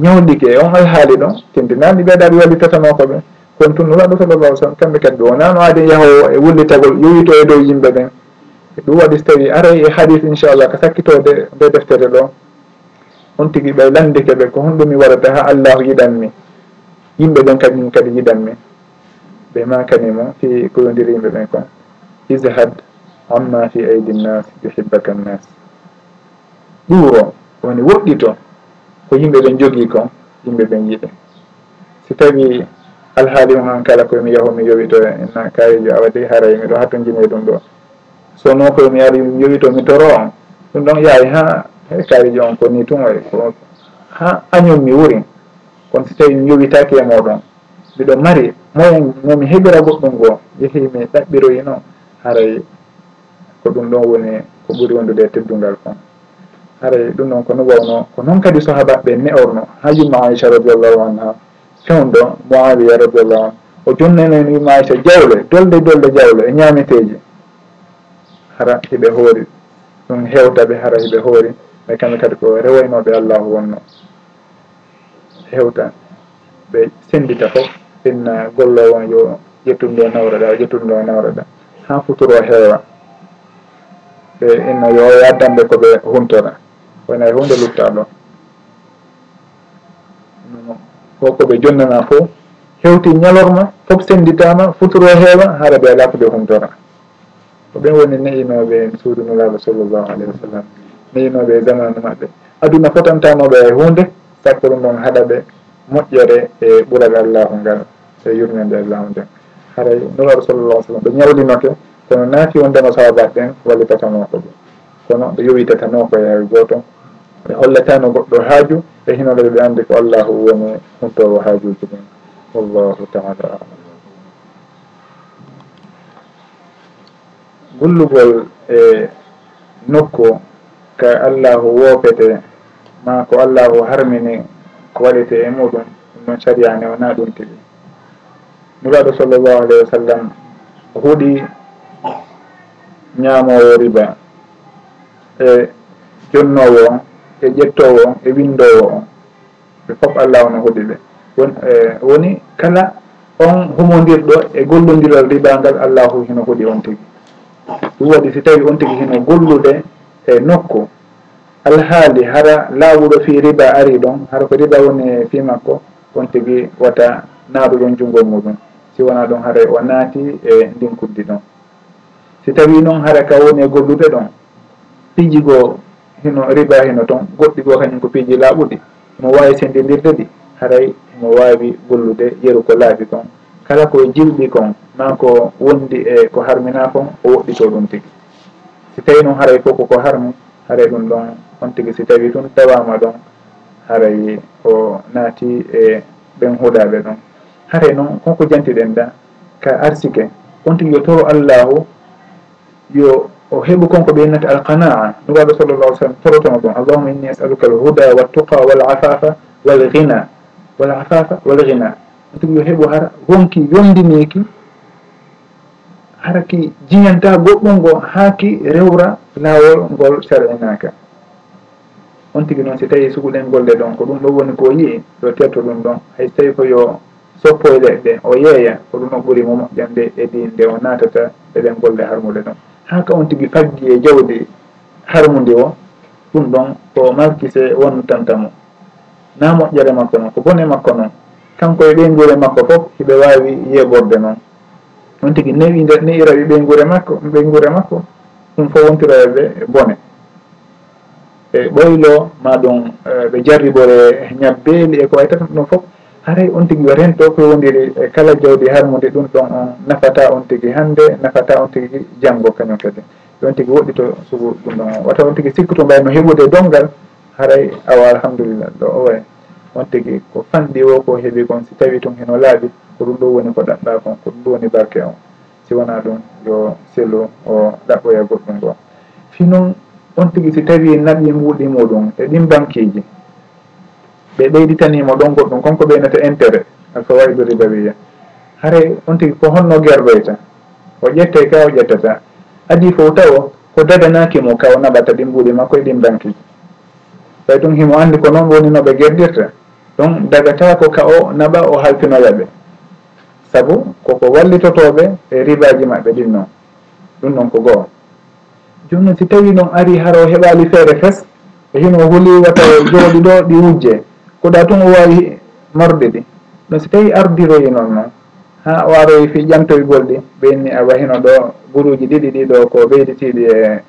ñawɗike on hay haali ɗon tindinani ɓeeɗaɓe wallittatano ko ɓen kono tun nuraɗo sallallah sallam kamɓe kadi ɓe wonano aadi yahowo e wullitagol yowito e dow yimɓe ɓen. E ɗum waɗi so tawi aray e hadis inchallah ko sakkitode nde deftere ɗo. On tigui ɓe landike ɓe ko honɗumi waɗata ha allahu yiɗanmi. Yimɓe ɓen kañum kadi yiɗanmi. Ɓe ma kanimo fi koyodiri yimɓe ɓen kon. Ishad amma fi aidi nnas yuhibbaka nnas ɗuro woni woɗɗito ko yimɓe ɓen jogii kon yimɓe ɓen yiɗe si tawi alhaali on han kala koyemi yahu mi yowito e na kayejo awadi haray e miɗo hatto jini e ɗum ɗo. So noon koyemi ari mi yowito mi toro on ɗum ɗon yaawi ha e kayejo on ko ni tun way ko ha añum mi wuri. Kono si tawi mi yowitaki e moɗon mbiɗo mari moyen momi heɓira goɗɗum goo yeehi mi ɗaɓɓiroyi noon haray ko ɗum ɗon woni ko ɓuri wondude e teddungal kon. haray ɗum noon kono wowno ko noon kadi sahabaɓe neorno ha yumma aicha radiallahu anha fewn ɗo moawiya radiallahu anhu. O jonnenen yumma aicha jawle dolde dolde jawle e ñameteji hara hiɓe hoori ɗum hewtaɓe hara hiɓe hoori ɓay kamɓe kadi ko rewaynoɓe allahu wonno. Hewta ɓe sendita fof finna gollowo on yo ƴettude nde nawraɗa o ƴettude nde nawraɗa ha futuro heewa ɓe inno yo yaddanɓe koɓe huntora wona e hunde lutta ɗon. O koɓe jonnana fo hewti ñalorma fof senditama futuro heewa haara ɓe ala ko humtora. Ko ɓen woni neyinoɓe suudunulaɓe sallllahu alayhi wa sallam. Neyinoɓe e zamanu maɓɓe. Aduna fotantanoɓe e hunde sakko ɗum ɗon haɗa ɓe moƴƴere e ɓural allahu ngal e yurmede allahu nden haray nuraɗo sallllahu sallam ɓe ñawlinoke kono naati wondema sahabaɓe ɓen wallitatamoo ko kono ɓe yowitatano ko yaawi goto. Ɓe hollatano goɗɗo haaju e hinoɗoɓe ɓe andi ko allahu woni huntowo haajuji ɗin wallahu taala alam. Gullugol e nokku ka allahu woopete ma ko allahu harmini ko waɗete e muɗum ɗum noon cariyane wona ɗum tigi. Nuraɗo sallllahu alayhi wa sallam huuɗi ñaamowo riba. e jonnowo on e ƴettowo on e windowo on ɓe fof allah ono hoɗi ɓe. Won e woni kala on humodirɗo e gollodiral riba ngal allahu hino hoɗi on tigi. Ɗum waɗi si tawi on tigi hino gollude e nokku. Alhaali hara laawuɗo fi riba ari ɗon hara ko riba woni e fi makko on tigi wata naaruɗon junngo muɗum. Si wona ɗon haara e o naati e ndinkuddi ɗon. Si tawi noon hara ka woni e gollude ɗon piiji goo hino riba hino toon goɗɗi goo kañum ko piiji laaɓuɗi mo wawi sendidirde ɗi haray mo wawi gollude yeru ko laabi kon. Kala ko jilɗi kon ma ko wondi e ko harmina kon o woɗɗito ɗum tigi. Si tawi noon haray fof koko harmi haray ɗum ɗon on tigi si tawi tun tawama ɗon haray o naati e ɓen huɗaɓe ɗon. Haray noon konko jantiɗen da ka arsike on tigi yo toro allahu yo o heɓu konko ɓe yennata alqanaa. Nugaɓe sallallah alih sallam torotono kon allahuma inni asaluka alhuda waltuqa walafafa walghina walafafa walghina on tigi yo heɓu hara wonki yomdiniki hara ki jiyanta goɗɗum ngo haa ki rewra laawol ngol sar'inaka on tigi noon si tawi suguɗen golle ɗon ko ɗum ɗo woni ko yii yo tetto ɗum ɗon. Hay so tawi ko yo soppo leɗɗe o yeeya ko ɗum o ɓuri mo moƴƴande e diinde o naatata eɗen golle harmude ɗon. ha ka on tigi faggi e jawdi harmudi o ɗum ɗon ko markise wonnutanta mo na moƴƴere makko noon ko bone makko noon kanko e ɓeygure makko fof hiɓe wawi yeɓorde noon on tigi newi nde neirawi ɓeygure makko ɓeygure makko ɗum fo wontiroyeɓe bone. E ɓoylo ma ɗum e ɓe jarribore ñabbeeli e ko way tata ɗum fof aray on tigi yo rento ko wondiri e kala jawdi harmude ɗum ɗon on nafata on tigi hande nafata on tigi janggo kañum kadi. On tigi woɗɗi to suugo ɗum ɗon. Wata on tigi sikkuto to mbayno heeɓude donggal haray awa alhamdulillah ɗo o way on tigi ko fanɗi o ko heeɓi kon si tawi tun heno laaɓi ko ɗum ɗo woni ko ɗaɓɓa kon ko ɗum ɗo woni barke on. Si wona ɗum yo selo o ɗaɓɓoya goɗɗum ngo fi noon on tigi si tawi naɓi mbuuɗi muɗum e ɗin banqueji ɓe ɓeyditanimo ɗon goɗɗum konko ɓeynata intérêt :fra alfawaidu ribawiya hare on tigi ko honno guerloyta e o ƴette ka o ƴettata. Adi fof taw ko daganakimo ka o naɓata ɗin ɓuuɗi makko e ɗin banqueji ɓay ɗum himo andi ko noon woni noɓe gerdirta donc dagata ko ka o naɓa o halfinoyaɓe saabu koko wallitotoɓe e ribaji maɓɓe ɗin noon ɗum noon ko goho joni noon si tawi noon ari haro heɓali feere fes e hino huuli taw jooɗi ɗo ɗi wujje. koɗa tun o wawi morde ɗi. Ɗum so tawi ardiroyi e noon noon ha o aroyi fi ƴantoygol ɗi ɓenni a wahino ɗo guruji ɗiɗi ɗiɗo ko ɓeyditiɗi e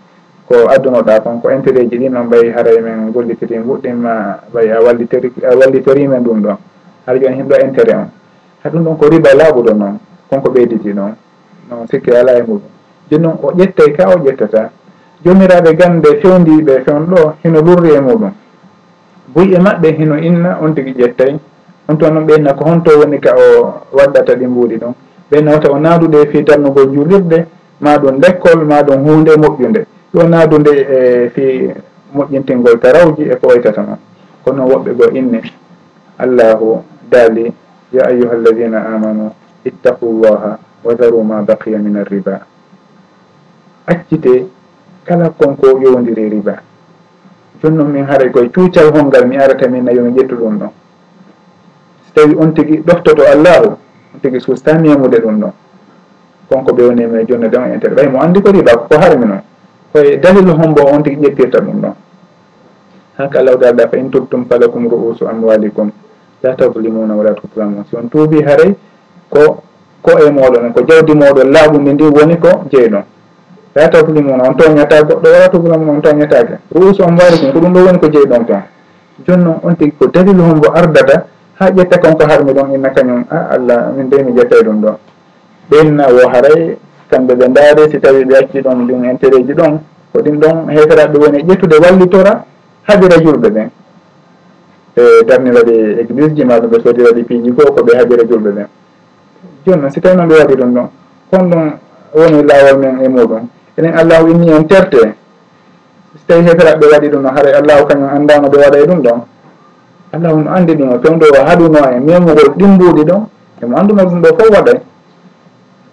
ko addunoɗa kon ko intérêt ji ɗi noon ɓay haray men gollitiri fuɗɗima ɓay a wallitori a wallitorimen ɗum ɗon haɗa joni hen intérêt on ha ɗum ɗon ko riba laaɓuɗo noon konko ɓeyditi ɗon non sikki ala e muɗum. Joni noon o ƴettay ka o ƴettata jomiraɓe gande fewndiɓe fewn ɗo hino lurri e muɗum. guyƴe maɓɓe hino inna on tigui ƴettay on toon noon ɓeyna ko honto woni ka o waɗɗata ɗi mbuuɗi ɗum. Wata o naadude fi fii darnugol juulirde ma ɗum l' ma ɗum hunde moƴƴude ɗo naadude e fi moƴƴintingol tarawji e ko waytata noon kono woɓɓe goo inni. Allahu daali ya ayuha alladina amanu ittaqu llaha wa daru ma baqiya min arriba. Accite kala konko yowdiri riba. ɗum noon min haray koye cuucal holngal mi arata min nayi yomi ƴettu ɗum ɗon so tawi on tigui ɗoftoto allahu on tigui sustani yemude ɗum ɗon konko ɓewnima e jonnade e on intérêt ɓay mo andi ko riba koko harmi noon koye dalilu hombo on tigui ƴettirta ɗum ɗon hanka lawdal ɗa fa in tubtum falakum ru'usu amwalikum la tadlimuna wala tutlamun si on tuubi haray ko ko e moɗon ko jawdi moɗon laaɓude ndi woni ko jeyɗon la tablimu on toñata goɗɗo wala tubulamu on toñatake ruus on warikum ko ɗum ɗo woni ko jeeyi ɗon joni noon on tigi ko dalilu hombo ardata ha ƴetta kon ko harmi ɗon inna kañum a allah min de mi ƴettay ɗum ɗon. Ɓenna wo haray kamɓe ɓe ndaari si tawi ɓe acci ɗon ɗum intérêt ji ɗon ko ɗin ɗon heferaɓe woni e ƴettude wallitora haɓira julɓe ɓen. E darniraɗe église ji maɗum ɓe sodiraɗe piiji goo ko ɓe haɓira julɓe ɓen. Joni noon si tawi noon ɓe waɗi ɗum ɗon kon ɗum woni laawol men e muɗum. enen allahu inni en terte. So tawi heferaɓe waɗi ɗum noon haray allahu kañum anndano ɓe waɗa e ɗum ɗon. Allahu no anndi ɗum o fewdo o haɗuno e memugol ɗimbuɗi ɗon emo annduma ɗum ɗo fof waɗay.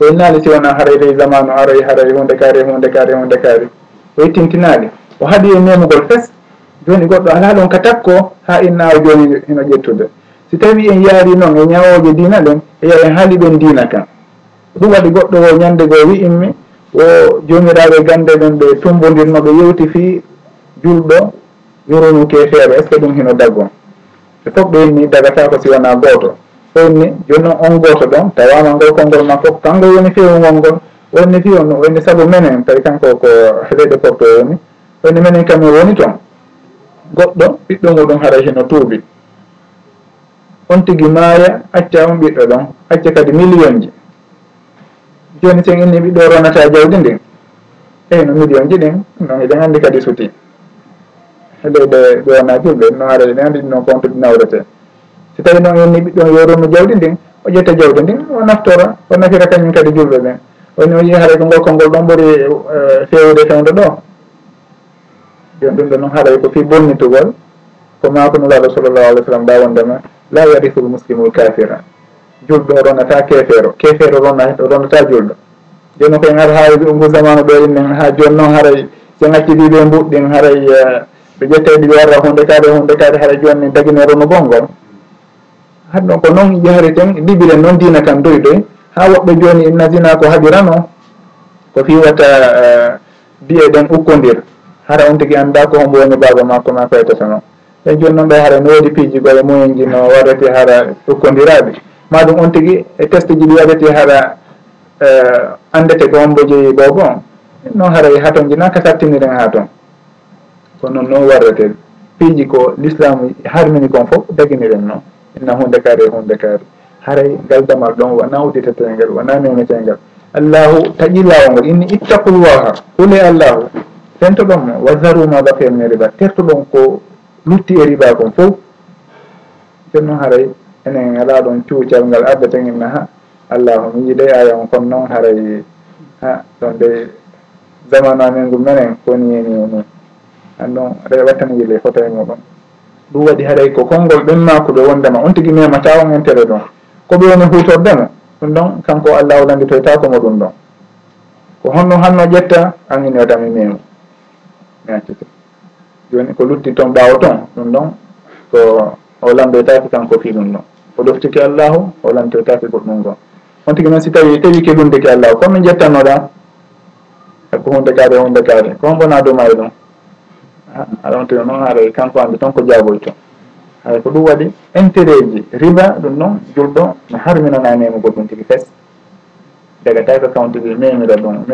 O innaali si wona haray ley zamanu aray haray hunde kaari hunde kaari hunde kaari. O yittintinaali o haɗi e memugol fes. Joni goɗɗo ala ɗon ka takko ha inna o jooni hino ƴettude. Si tawi en yaari noon e ñawoje diina ɗen eya en haali ɗon diina kan ɗum waɗi goɗɗo o ñannde goo wi'inmi o jomiraɓe gande ɗen ɓe tumbodirno ɓe yewti fi julɗo yoronuke feere est ce que ɗum hino daggon so fof ɓe inni dagata ko si wona goto onni joni noon on goto ɗon tawama ngol konngol ma fof kanko woni fewugol ngol wonni fi on wonni saabu menen tawi kanko ko heɗede porto e woni wonni menen kam e woni toon. Goɗɗo ɓiɗɗo muɗum hara hino tuubi. On tigui maaya acca on ɓiɗɗo ɗon acca kadi million ji. joni sen inni ɓiɗɗo ronata jawdi ndin eyi no million ji ɗin non eɗen andi kadi suti. Leyɗe ɓewona julɓe no haara eɗen andi ɗum compte ɗi nawrete. So tawi noon inni ɓiɗɗo yo ronu jawdi ndin o ƴetta jawdi ndin o naftora o nafira kañum kadi julɓe ɓen woni o yii haray ko ngol konngol ɗon ɓuri eh, fewde fewde ɗo. Joni ɗum ɗo noon haray ko fi bonnitugol ko makunulaɗo sallllahu alih w sallam mbawondema la yarifu l muslimu l kafira julɗo ronata kefeero. Kefeero ronna ronata julɗo. Joni koye gara ha e ngu zamanu ɓe innen ha joni noon haray so ngacciɗi eh, ɓe mbuɗɗin haray ɓe ƴettede ɓe warra hunde kaade hunde kaade haɗa joni dagine rono gongol haɗ ɗon ko noon jahri ten libiren noon dina kan doy doy ha woɓɓe joni inna zina ko haɓirano ko fiwata eh, biye ɗen ukkodir hara on tigui anda ko hombo woni baba makko ma paytata noon ɗen joni noon ɓe hara no woodi piiji goye mumen ji no warrete hara ukkodiraɓe maɗum on tigui e test ji ɗi waɗete haɗa e, andete ko on jeeyi go bon noon haray e haton toon jinaka sattiniren ha toon ko noon noon warrete. Piiji ko l'islam harmini kon foof daginiren noon inna hunde kaari e hunde kaari. Haray ngal damal ɗon wona uditetengal wona nenetengal allahu taƴi lawol ngol inni ittaqullaha qule allahu fento ɗon wa zaru ma baqiya min riba. Terto ɗon ko lutti e riba kon fof. Nden noon haray enen ala ɗon cuucal ngal addeten en ha. Allahu mi yiide aya on kon noon haray ha. Ɗon de zamanu amen ngu menen koni eni ni an ɗon aɗa wattana yille foto e muɗum. Ɗum waɗi haray ko konngol ɓen maako wondema on tigui memata on entere ɗon. Ko ɓe woni hutordemo ɗum ɗon kanko allah wolanditoytako mo ɗum ɗon. Ko honno hanno ƴetta anini wadami memo mi accete joni ko lutti toon ɓawo toon ɗum ɗon ko o lamdoytaki kanko fi ɗum ɗon. o ɗoftuki allahu o lantotake goɗɗum ngon on tigui noon si tawi tawi ke hunde allahu comme no jettannoɗa ko hunde kaade hunde kaade. Ko hombona duma e ɗum? Aɗon tigi noon haray kanko ande toon ko jaboyto toon hay ko ɗum waɗi intérêt ji riba ɗum noon julɗo mi harminananemo e goɗɗum tigi fes. Daga tawi ko kawn tigi memira ɗum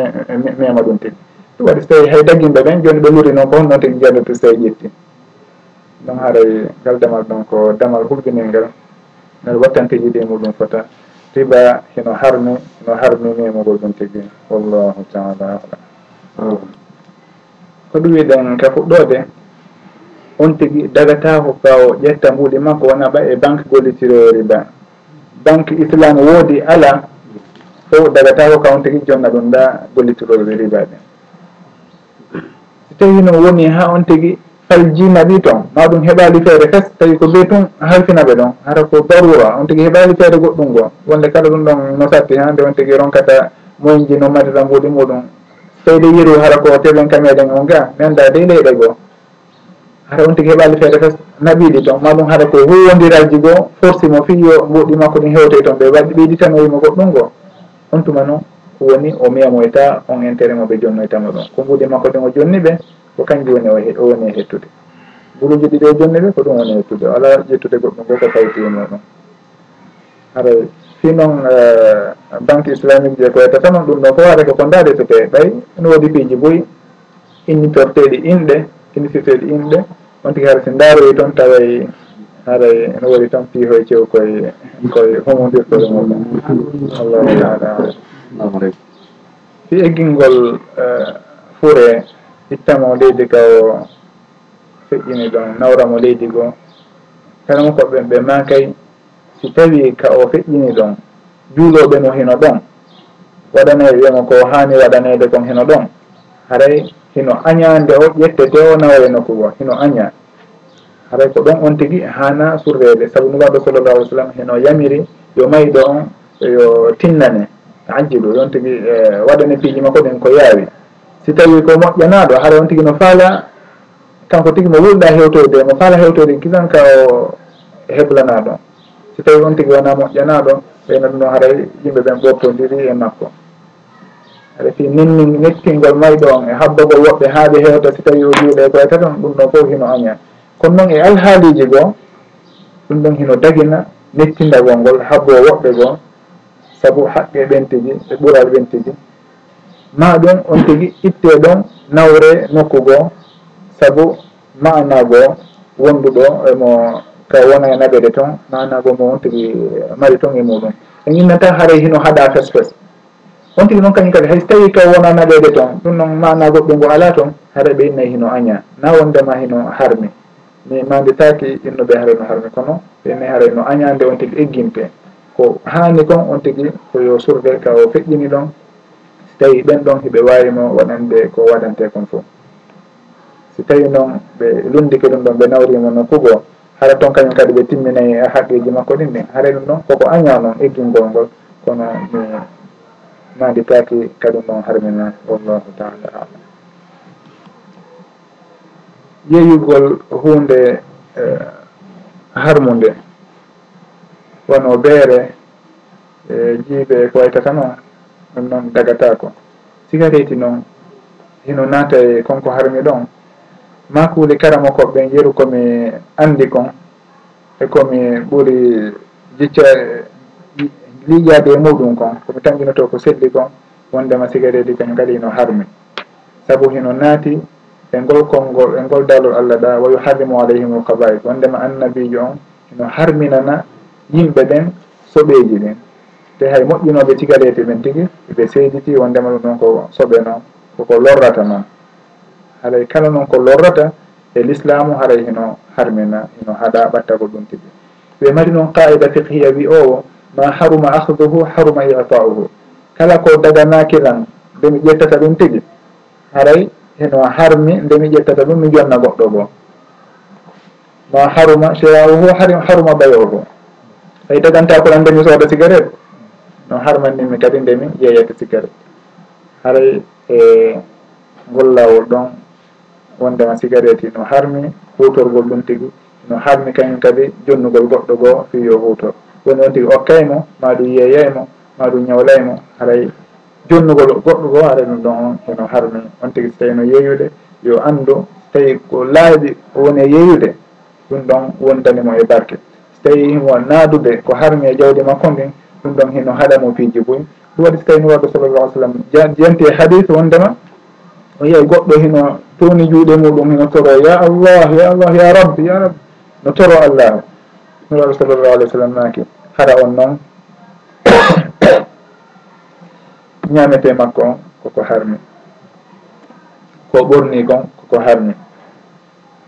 mema ɗum tigi. Ɗum waɗi so tawi hay dagginɓe ɓen joni ɓe luri noon ko honnoon tigi jeɗoto so tawi e ƴetti. Ɗum haray e ngal damal ɗon ko damal hulɓinilngal no wattanteji muɗum fota. Riba hino harmi no harmini mogol ɗum tigi. Wallahu taala alam. Ko ɗum wiɗen ka fuɗɗode on tigui dagatako kaw ƴetta mbuuɗi makko wona ɓa e banque gollitiroyo riba. Banque islam woodi ala fo dagatako ka on tigui jonna ɗum ɗa gollitiroɓe riba ɗen so tawi no woni ha on tigui tawi ɗi toon ma ɗum heɓali feere fes tawi ko be tun halfinaɓe ɗon. Hara ko darura on tigui heɓali feere goɗɗum go wonde kala ɗum ɗon no satti hande on tigui ronkata moyen ji no madata mbuuɗi muɗum. Tawde yeru hara ko teɓen kameɗen on ga mi anda dey leyɗe goo hara on tigui heɓali feere fes naɓiɗi toon ma ɗum hara ko huwodiralji goo forcimo fiyo mbuɗi makko ɗin hewte toon ɓe waɗi ɓeydi tan goɗɗum go on tuma noon woni o miyamoyta on intérêt mo ɓe jonnoytamo ɗum. Ko guude makko ɗin o jonni ɓe ko kanjum woni o woni e hettude. Guruji ɗiɗi o jonni ɓe ko ɗum woni e hettude. O ala ƴettude goɗɗum go ko faytiye muɗum. Ara fi noon eh, banque islamique je ko yettata noon ɗum ɗo fo areke ko so tawi ɓay. Ene woodi piiji boyi innitorteɗi inɗe inniteteɗi inɗe on tigi hara si ndaaroyi toon taway haray e, ene woodi tan piihoye cew koye koye homodirtore muɗum. Allahu taala alam. fi eggingol e, fure ittamo leydi ka o feƴƴini ɗon nawramo leydi goo kala mo koɓe ɓe makay si tawi ka o feƴƴini ɗon juuloɓe no hino ɗon. Waɗanayi wiyamo ko hani waɗanede kon hino ɗon. Haray hino añande o ƴettete o nawaye nokku go hino aña. Haray ko ɗon on tigui hana surrede saabu nuwaɗo sallllahu alih w sallam hino yamiri yo mayɗo on yo tinnane. ajilu yon tigui e waɗane piiji makko ɗen ko yaawi. Si tawi ko moƴƴanaɗo haara on tigui no faala kanko tigui mo wulɗa hewtoyde mo faala hewtoyde kisan ka o heblanaɗo si tawi on tigui wona moƴƴanaɗo ɓeyno ɗum ɗon haray yimɓe ɓen ɓoftodiri e makko. Aɗa fi ninni nettingol mayɗo on e habbagol woɓɓe haaɓe hewta si tawi o juuɗe koye koyta ɗum ɗon fof hino aña. Kono noon e alhaaliji goo ɗum ɗon hino dagina nettindagol ngol habbo woɓɓe goo saabu haqqe ɓen e ɓural ɓen ma ɗum on tigui itte ɗon nawre nokku goo saabu manago wonduɗo emo ka wona e naɓede toon manago mo on tigui mari toon e muɗum. En innata haray hino haɗa fes fes on tigui noon kañum kadi hay so tawi ka wona naɓede toon ɗum noon maana goɗɗo ngo ala toon haara ɓe innayi hino aña. Na wondema hino harmi. Mi manditaki innoɓe haray no harmi kono ɓe mi haray no añande on tigui egginte ko haani kon on tigui ko yo surveille :fra o feƴƴini ɗon so tawi ɓen ɗon hiɓe wawimo waɗande ko waɗante kon fo si tawi noon ɓe lundike ɗum ɗon ɓe nawrimo nokku go hara toon kañum kadi ɓe timminayi e haqqeji makko ɗin ɗin haara ɗum ɗon koko aña noon eggingol ngol kono mi nanditaki kaɗum noon harmina wallahu taala alam. Yeeyugol hunde eh, harmude wono beere e jiiɓe ko waytata noon ɗum noon dagatako cigarette :fra noon hino naata e konko harmi ɗon makude karamo ko yeru komi andi kon e komi ɓuuri jicca liƴade e muɗum kon komi tanƴinoto ko selli kon wondema cigarette :fra kañum kadi hino harmi. Saabu hino naati e ngol konngol e ngol dalol Allah ɗa wa yuharrimu aleyhimul kabair wondema annabijo on hino harminana yimɓe ɓen soɓeji ɗen. Te hay moƴƴinoɓe cigalete ɓen tigui ɓe seediti wondema ɗum noon ko soɓe noon koko lorrata noon haray kala noon ko lorrata e l'islamu haray hino harmina hino haɗa ɓatta ko ɗum tigui ɓe mari noon qaida fiqhiya wi o ma haruma ahduhu haruma itauhu. Kala ko daganaki nde mi ƴettata ɗum tigui haray heno harmi nde mi ƴettata ɗum mi jonna goɗɗo goo ma haruma shirauhu haruma bayohu tawi dagante akoɗan ndemi sooda cigarette noon harmannimi kadi ndemi yeeyede cigarette haray e ngol lawol ɗon wondema cigarette no harmi hutorgol ɗum tigui no harmi kañum kadi jonnugol goɗɗo goo fi yo hutor. Woni on tigui okkaymo maɗum yeeyaymo maɗum ñawlaymo. Haray jonnugol goɗɗo goo haray ɗum ɗon on eno harmi. On tigui so tawi no yeeyude yo andu so tawi ko laaɓi woni e yeeyude ɗum ɗon wondanimo e barke. so tawi himo naadude ko harmi e jawdi makko ndin ɗum ɗon hino haɗamo piiji boyi ɗum waɗi so tawi no waɗo sallallah ai sallam jenti e hadis wondema o yiyay goɗɗo hino towni juuɗe muɗum hino toro ya allah ya allah ya rabbi ya rabbi no toro allah. No waɗo sallallah alih w sallam naaki hara on noon. Ñamete makko on koko harmi. Ko ɓorni kon koko harmi.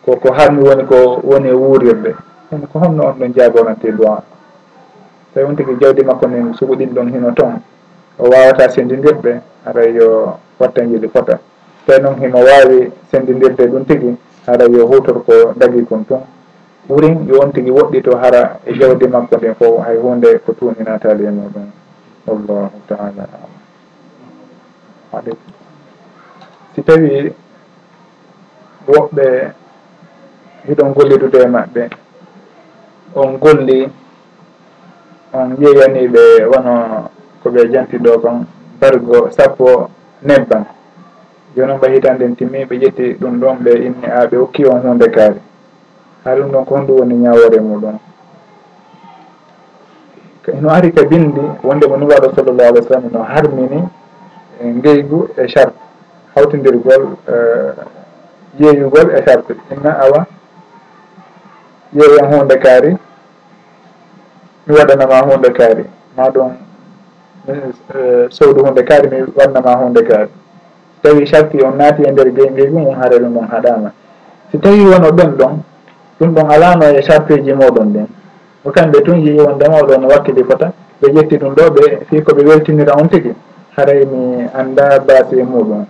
Koko harmi woni ko woni wuurirde. en ko honno on ɗon jaborante loi. Tawi on tigui jawdi makko ndi sugu ɗin ɗon hino toon o wawata sendidirɓe haray yo watta jiɗi fota. Tawi noon himo wawi sendidirde ɗum tigui hara yo hutor ko dagui kon tun ɓuuri yo on tigui woɗɗito hara e jawdi makko ndin foof hay hunde ko tuninatali e muɗum. Wallahu taala alam. Aleykum. Si tawi woɓɓe hiɗon gollidude e maɓɓe on golli on ƴeewaniɓe wono koɓe janti ɗo kon bargo sappo nebban joni on ɓa hitande en timmi ɓe ƴetti ɗum ɗon ɓe inni a ɓe hokki on hunde kaari. Ha ɗum ɗon ko honɗum woni ñawore muɗum. No ari ka bindi wonde mo nuraɗo sallllahu alih w sallam no harmini e ngeygu e charte hawtodirgol e yeeyugol e charte inna awa ƴeewoyam hunde kaari. Mi waɗanama hunde kaari. Ma ɗum eh, sowdu hunde kaari mi waɗnama hunde kaari. So tawi sarti on naati e nder geyngeygu mum haarelu mum haɗama si tawi wono ɗon ɗon ɗum ɗon alano e sartuji moɗon ɗin ko kamɓe tun yii wondema no wakkili fota ɓe ƴetti ɗum ɗo ɓe fi koɓe weltinira on tigui haray mi anda baati e muɗum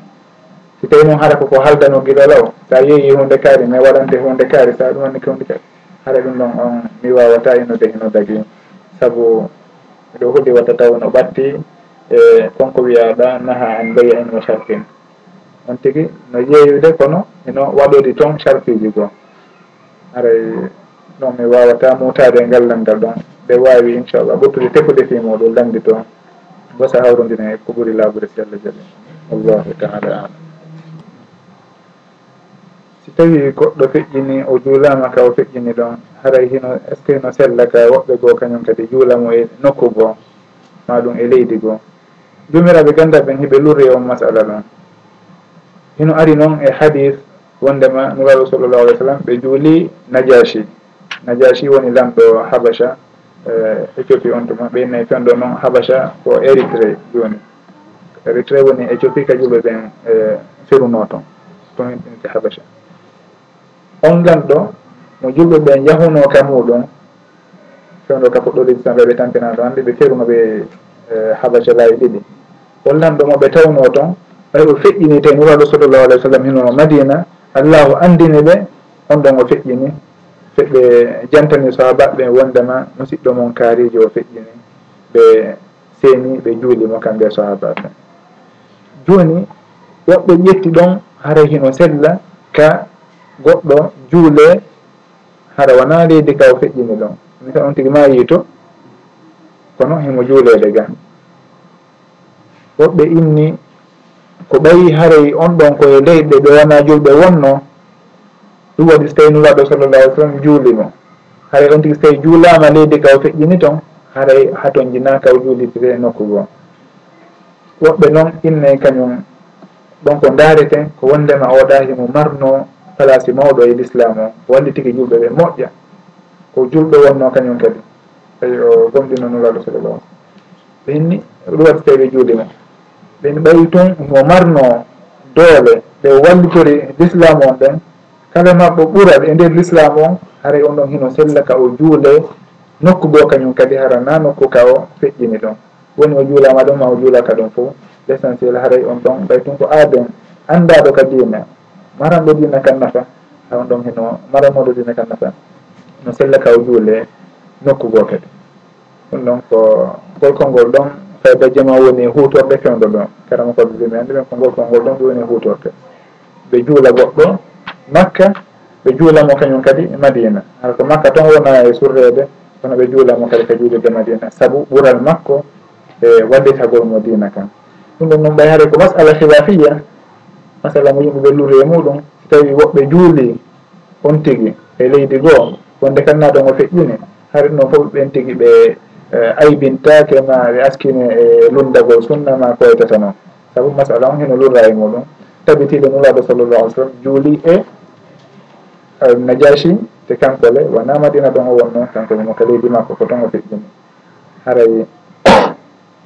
si tawi noon hara koko haldano guiɗo sa yeeyi hunde kaari mi waɗante hunde kaari sa ɗum wonni hunde kaari hara ɗum ɗon on mi wawata innude hino daagi saabu mbiɗo huuɗi watta taw no ɓatti e konko wiyaɗa naha an mbayi en wa sarfin on tigui no ƴeewide kono ino waɗoyde toon sarfiji goo haray ɗon mi wawata mutade e ngal landal ɗon. Ɓe wawi inchallah ɓottude tefude fi muɗum landi toon gosa hawrodina e ko ɓuuri laabude si allah jaɓi wallahu taala alam. so tawi goɗɗo feƴƴini o juulama ka o feƴƴini ɗon haray hino est ce que :fra hino sella ka woɓɓe goo kañum kadi juulamo e nokku goo ma ɗum e leydi goo? Jomiraɓe ganda ɓen hiɓe lurri e on masala ɗon hino ari noon e hadis wondema nuraɗo sallllahu alih w sallam ɓe juuli najashi najashi woni lamɗo habacha éthiopie eh, on tuma ɓe innayi fenɗo noon habacha ko érytré joni érytré woni éthiopie kajuɓe ɓen eh, feruno toon toon intinite habacha on gan mo julɓe ɓe jahuno ka muɗum fewdo ka fuɗɗodiji tan ɓeɓe tampinano andi ɓe feruno ɓe e, habaca laawi ɗiɗi. Hollanɗo moɓe tawno toon ɓay o feƴƴini tawi nuraɗo sallllahu alah w sallam hinono madina allahu andini ɓe on ɗon o feƴƴini. Feɓe jantani sahabaɓe wondema musidɗo mon kaarijo o feƴƴini ɓe seeni ɓe juulimo kamɓe sahabaɓe joni woɓɓe ƴetti ɗon hara hino sella ka goɗɗo juule haɗa wona leydi kaw feƴƴini ɗon. Mi tan on tigi ma yiito kono himo juulede ga. Woɓɓe inni ko ɓayi haray on ɗon koye leyɗe ɓe wona julɓe wonno ɗum waɗi so tawi nuraɗo sallallah alih sallam juulimo haray on tigi so tawi juulama leydi kaw feƴƴini ton haray haton jina kaw juulitire e nokku goo woɓɓe noon inne kañum ɗon ko daarete ko wondema oɗa himo marno place mawɗo e l'islam o walli tigi julɓe ɓe moƴƴa. Ko julɗo wonno kañum kadi. Tawi o gomɗino nulaɗo sallallah alih ɓe inni ɗum waɗi tawi ɓe juulima ɓe ɓayi tun mo marno doole ɓe wallitori l'islam on ɓen kala mabɓe ɓuurat e nder l'islam on haray on ɗon hino sella ka o juule. Nokku goo kañum kadi hara na nokku ka o feƴƴini ɗon. Woni o juulama ɗum ma o juulaka ɗum fo l' essentiel haray on ɗon ɓay tun ko aaden. Anndaɗo ka diina. maranɗo dina kan nafa. Awan ɗon heno maranoɗo dina kan nafa. No sella ka o juule nokku goo kadi ɗum ɗon ko golkol ngol ɗon fayda jama woni hutorde fewdol ɗon karama koɓe mbimi andi ɓen ko golkol ngol ɗon ɗum woni hutorde ɓe juula goɗɗo makka ɓe juulamo kañum kadi e madina. Ala ko makka ton wona e surrede kono ɓe juulamo kadi ka juulirde madina. Saabu ɓural makko e wallitagol mo dina kan. Ɗum ɗon noon ɓay haare ko masala hilafiya masalan yimɓe ɓe e muɗum so tawi woɓɓe juuli on tigi e leydi goo wonde kamnaɗo ngo feƴƴini haari noon foof ɓen tigi ɓe e, aybintake ma ɓe askine e lundagol sunna ma koytata noon. Saabu masala on heno lurra e muɗum. Tabitiɗo nulaɗo sallallah alih sallam juuli e najashi te kankole wona madina ɗon o wonno kankole mo ka leydi makko ko ton o feƴƴini. Haray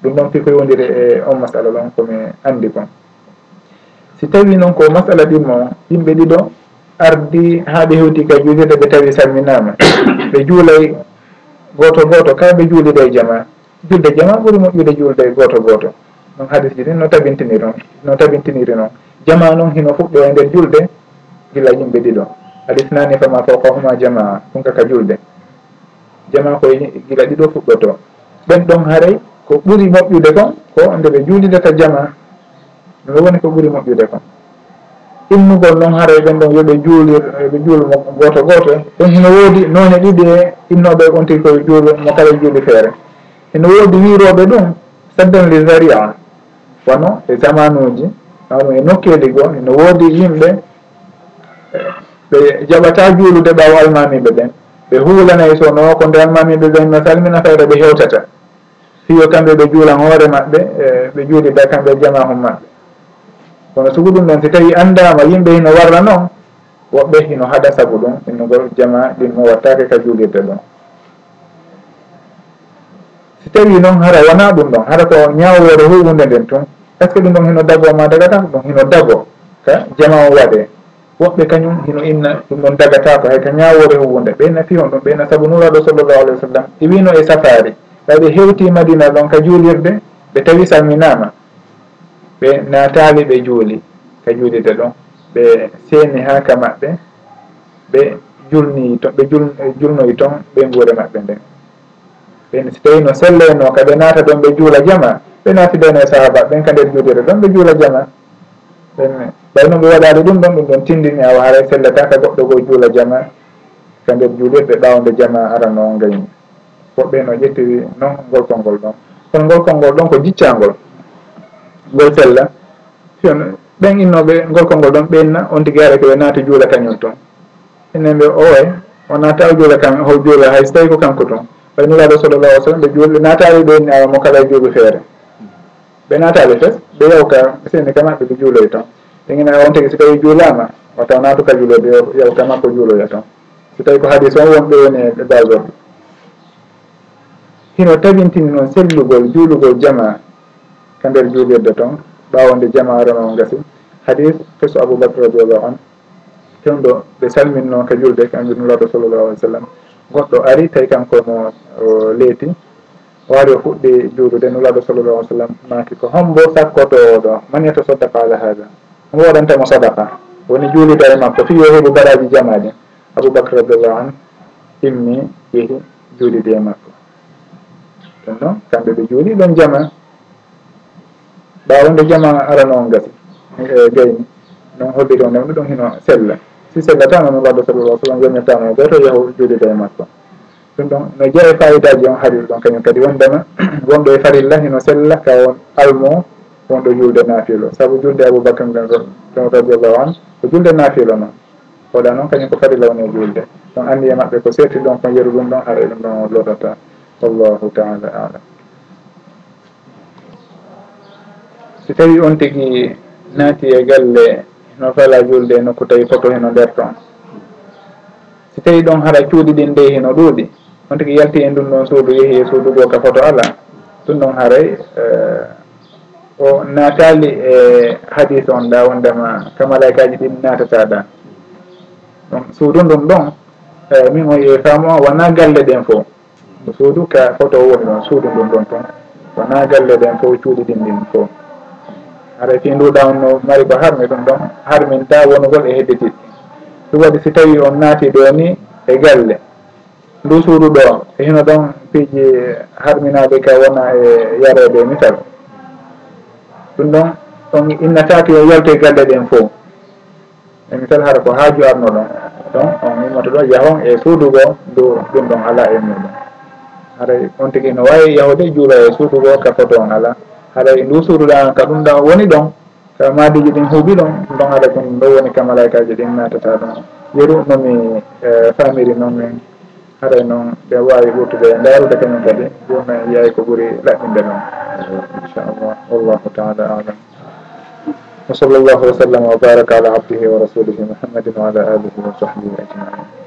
ɗum ɗon fi ko yowdiri e on masala ɗon komi andi kon. si tawi noon ko masala ɗimmo yimɓe ɗiɗo ardi ha ɓe hewti ka juulirde ɓe tawi salminama ɓe juulay goto goto kala ɓe juuliɗo e jama. Julde jama ɓuuri moƴƴude juulde goto goto donc hadis ji ɗin no tabintini noon no tabintiniri noon jama noon hino fuɗɗo e nder julde gila yimɓe ɗiɗo alisnani fama fawqahuma jama ɗum kaka julde jama koye gila ɗiɗo fuɗɗoto. Ɓen ɗon haaray ko ɓuuri moƴƴude kon ko nde ɓe juulidata jama ɗum woni ko ɓuuri moƴƴude kon. Innugol noon haara ɓen ɗon yooɓe juulir ɓe juulmo goto goto ɗon hino woodi noone ɗiɗi e innoɓe on tigi koye juulu mo kala e juuli feere. Hino woodi wiroɓe ɗum saddan li zaria wono e zamanuji awno e nokkeli goo hino woodi yimɓe ɓe jaɓata juulude ɓaawo almamiɓe ɓen. Ɓe huulanayi so no ko nde almamiɓe ɓen no salmina fayre ɓe hewtata fiyo kamɓe ɓe juulan hoore maɓɓe e ɓe juuli ba kamɓe e jamahum maɓɓe. kono sugu ɗum ɗon so tawi andama yimɓe hino warra noon woɓɓe hino haɗa sabu ɗum innugol jama ɗin mo wattake ka juulirde ɗon so tawi noon hara wona ɗum ɗon hara ko ñawore huwunde nden tun est ce que ɗum ɗon hino dago ma dagata ɗum hino dago ka jama o waɗe woɓɓe kañum hino inna ɗum ɗon dagatako hayka ñawore huwunde ɓeyna fi on ɗum ɓeyna saabu nuraɗo sallllahu alayhi wa sallam iwino e safari tawi hewti madina ɗon ka juulirde ɓe tawi salminama ɓe naataali ɓe juuli ka juulide ɗon ɓe seeni haa ka maɓɓe ɓe julni to ɓe julnoyi toon ɓe nguure maɓɓe nden. Ɓen so tawi no selleno kaɓe naata ɗon ɓe juula jama ɓe naatidano e sahaba ɓen ka nder juulire ɗon ɓe juula jama. Ɓen ɓay noon ɓe waɗaali ɗum ɗon ɗum ɗon tindini awa hara sellata ka goɗɗo goo juula jama ka nder juulirɗe ɓawde jama ara noon gayni woɓɓe no ƴettiri noon ngolkol ngol ɗon. Kono ngolkol ngol ɗon ko jiccangol. ngol fella fiyon ɓen innoɓe gorkol ngol ɗon ɓenna on tigui ara koɓe naati juula kañum toon enen ɓe owe o naata o juula kam ho juula hay so tawi ko kanko toon ɓay nuraɗo sallallah alih w sallam ɓe juulɓe naatali ɗo ni awa mo kala e juuɓe feere. Ɓe naatali fes ɓe yawka ka ka maɓɓe ɓe juuloy toon ɗegina on tigui so tawi juulama o taw naatu ka juulode yawka makko juuloya toon so tawi ko hadis on wonɓe woni e basol hino tabintini noon sellugol juulugol jama e nder juulirde toon ɓawonde nde jamare gasi hadis fesu aboubacre radiallahu an ken ɗo ɓe salmini noon ka julde kanjum nulaɗo sallllahu alih w sallam. Goɗɗo ari tawi kanko mo leeti waari o fuɗɗi juulude nulaɗo sallllahu alih w sallam maki ko hombo sakkoto oɗo maniyata sodaka ala hada omo waɗantamo sadaka woni juulude e makko fi yo heɓu baraji jamaɗi aboubacre radiallahu an immi yehi juulide e makko. Ɗum noon kamɓe ɓe juuli ɗon jama ɓawonde jama arano on gasi e gayni noon holliri on ndema ɗum hino sella. Si sellatama no wadda sallallah sallam yoñettama e goto yahu juulide e makko. Ɗum ɗon no jeeya fayidaji on haaɗir ɗon kañum kadi. Wondema wonɗo e farilla hino sella ka on almo wonɗo julde naafilo. Saabu julde aboubacre ben ɗon radiallahu an ko julde naafilo noon oɗa noon kañum ko farilla woni e julde ɗon anndi e maɓɓe ko serti ɗon kon yeru ɗum ɗon haara ɗum ɗon lotata wallahu taala alam. si tawi on tigui naati e galle no fala julde nokku tawi photo heno nder toon si tawi ɗon haɗa cuuɗi ɗin nde heno ɗuuɗi on tigui yalti e ndun ɗon suudu yeehi e suudu goo ka photo ala ɗum ɗon haaray eh, o naatali e hadis on ɗa wondema ko malaikaji ɗin naatata ɗon suudu ndun ɗon eeyi min o e faamu o wona galle ɗen fo suudu ka photo :fra woni ɗon suudu ndun ɗon toon wona galle ɗen fo cuuɗi ɗin ɗin fo haɗa fi nduɗa on no mari ko harmi ɗum ɗon. Harminta wonugol e hedditiɗe ɗum waɗi si tawi on naati ɗo ni e galle. Ndu suudu ɗo e hino ɗon piiji harminade ka wona e yarede misal. Ɗum ɗon on innataki o yalto e galle ɗen fof e misal hara ko haaju arno ɗon ɗon on immoto ɗo yahon e suudugo ndu ɗum ɗon ala e muɗum. Haray on tigui no wawi yahude juula e suudugo ka foto on ala haɗay lusoruɗa e an ka ɗum ɗan woni ɗon ka madiji ɗin huuɓi ɗon ɗon haɗa kon ɗo woni ka malayikaji ɗin natata ɗon yeru nomi e, famiri noon min haɗay noon ɓe wawi ɓurtude darude kañum kadi ɗumen yeey ko ɓuuri laɓɓinde noon. Inchallah wallahu taala alam. وصلى الله وسلم wa على عبده ورسوله ala وعلى wa وصحبه اجمعين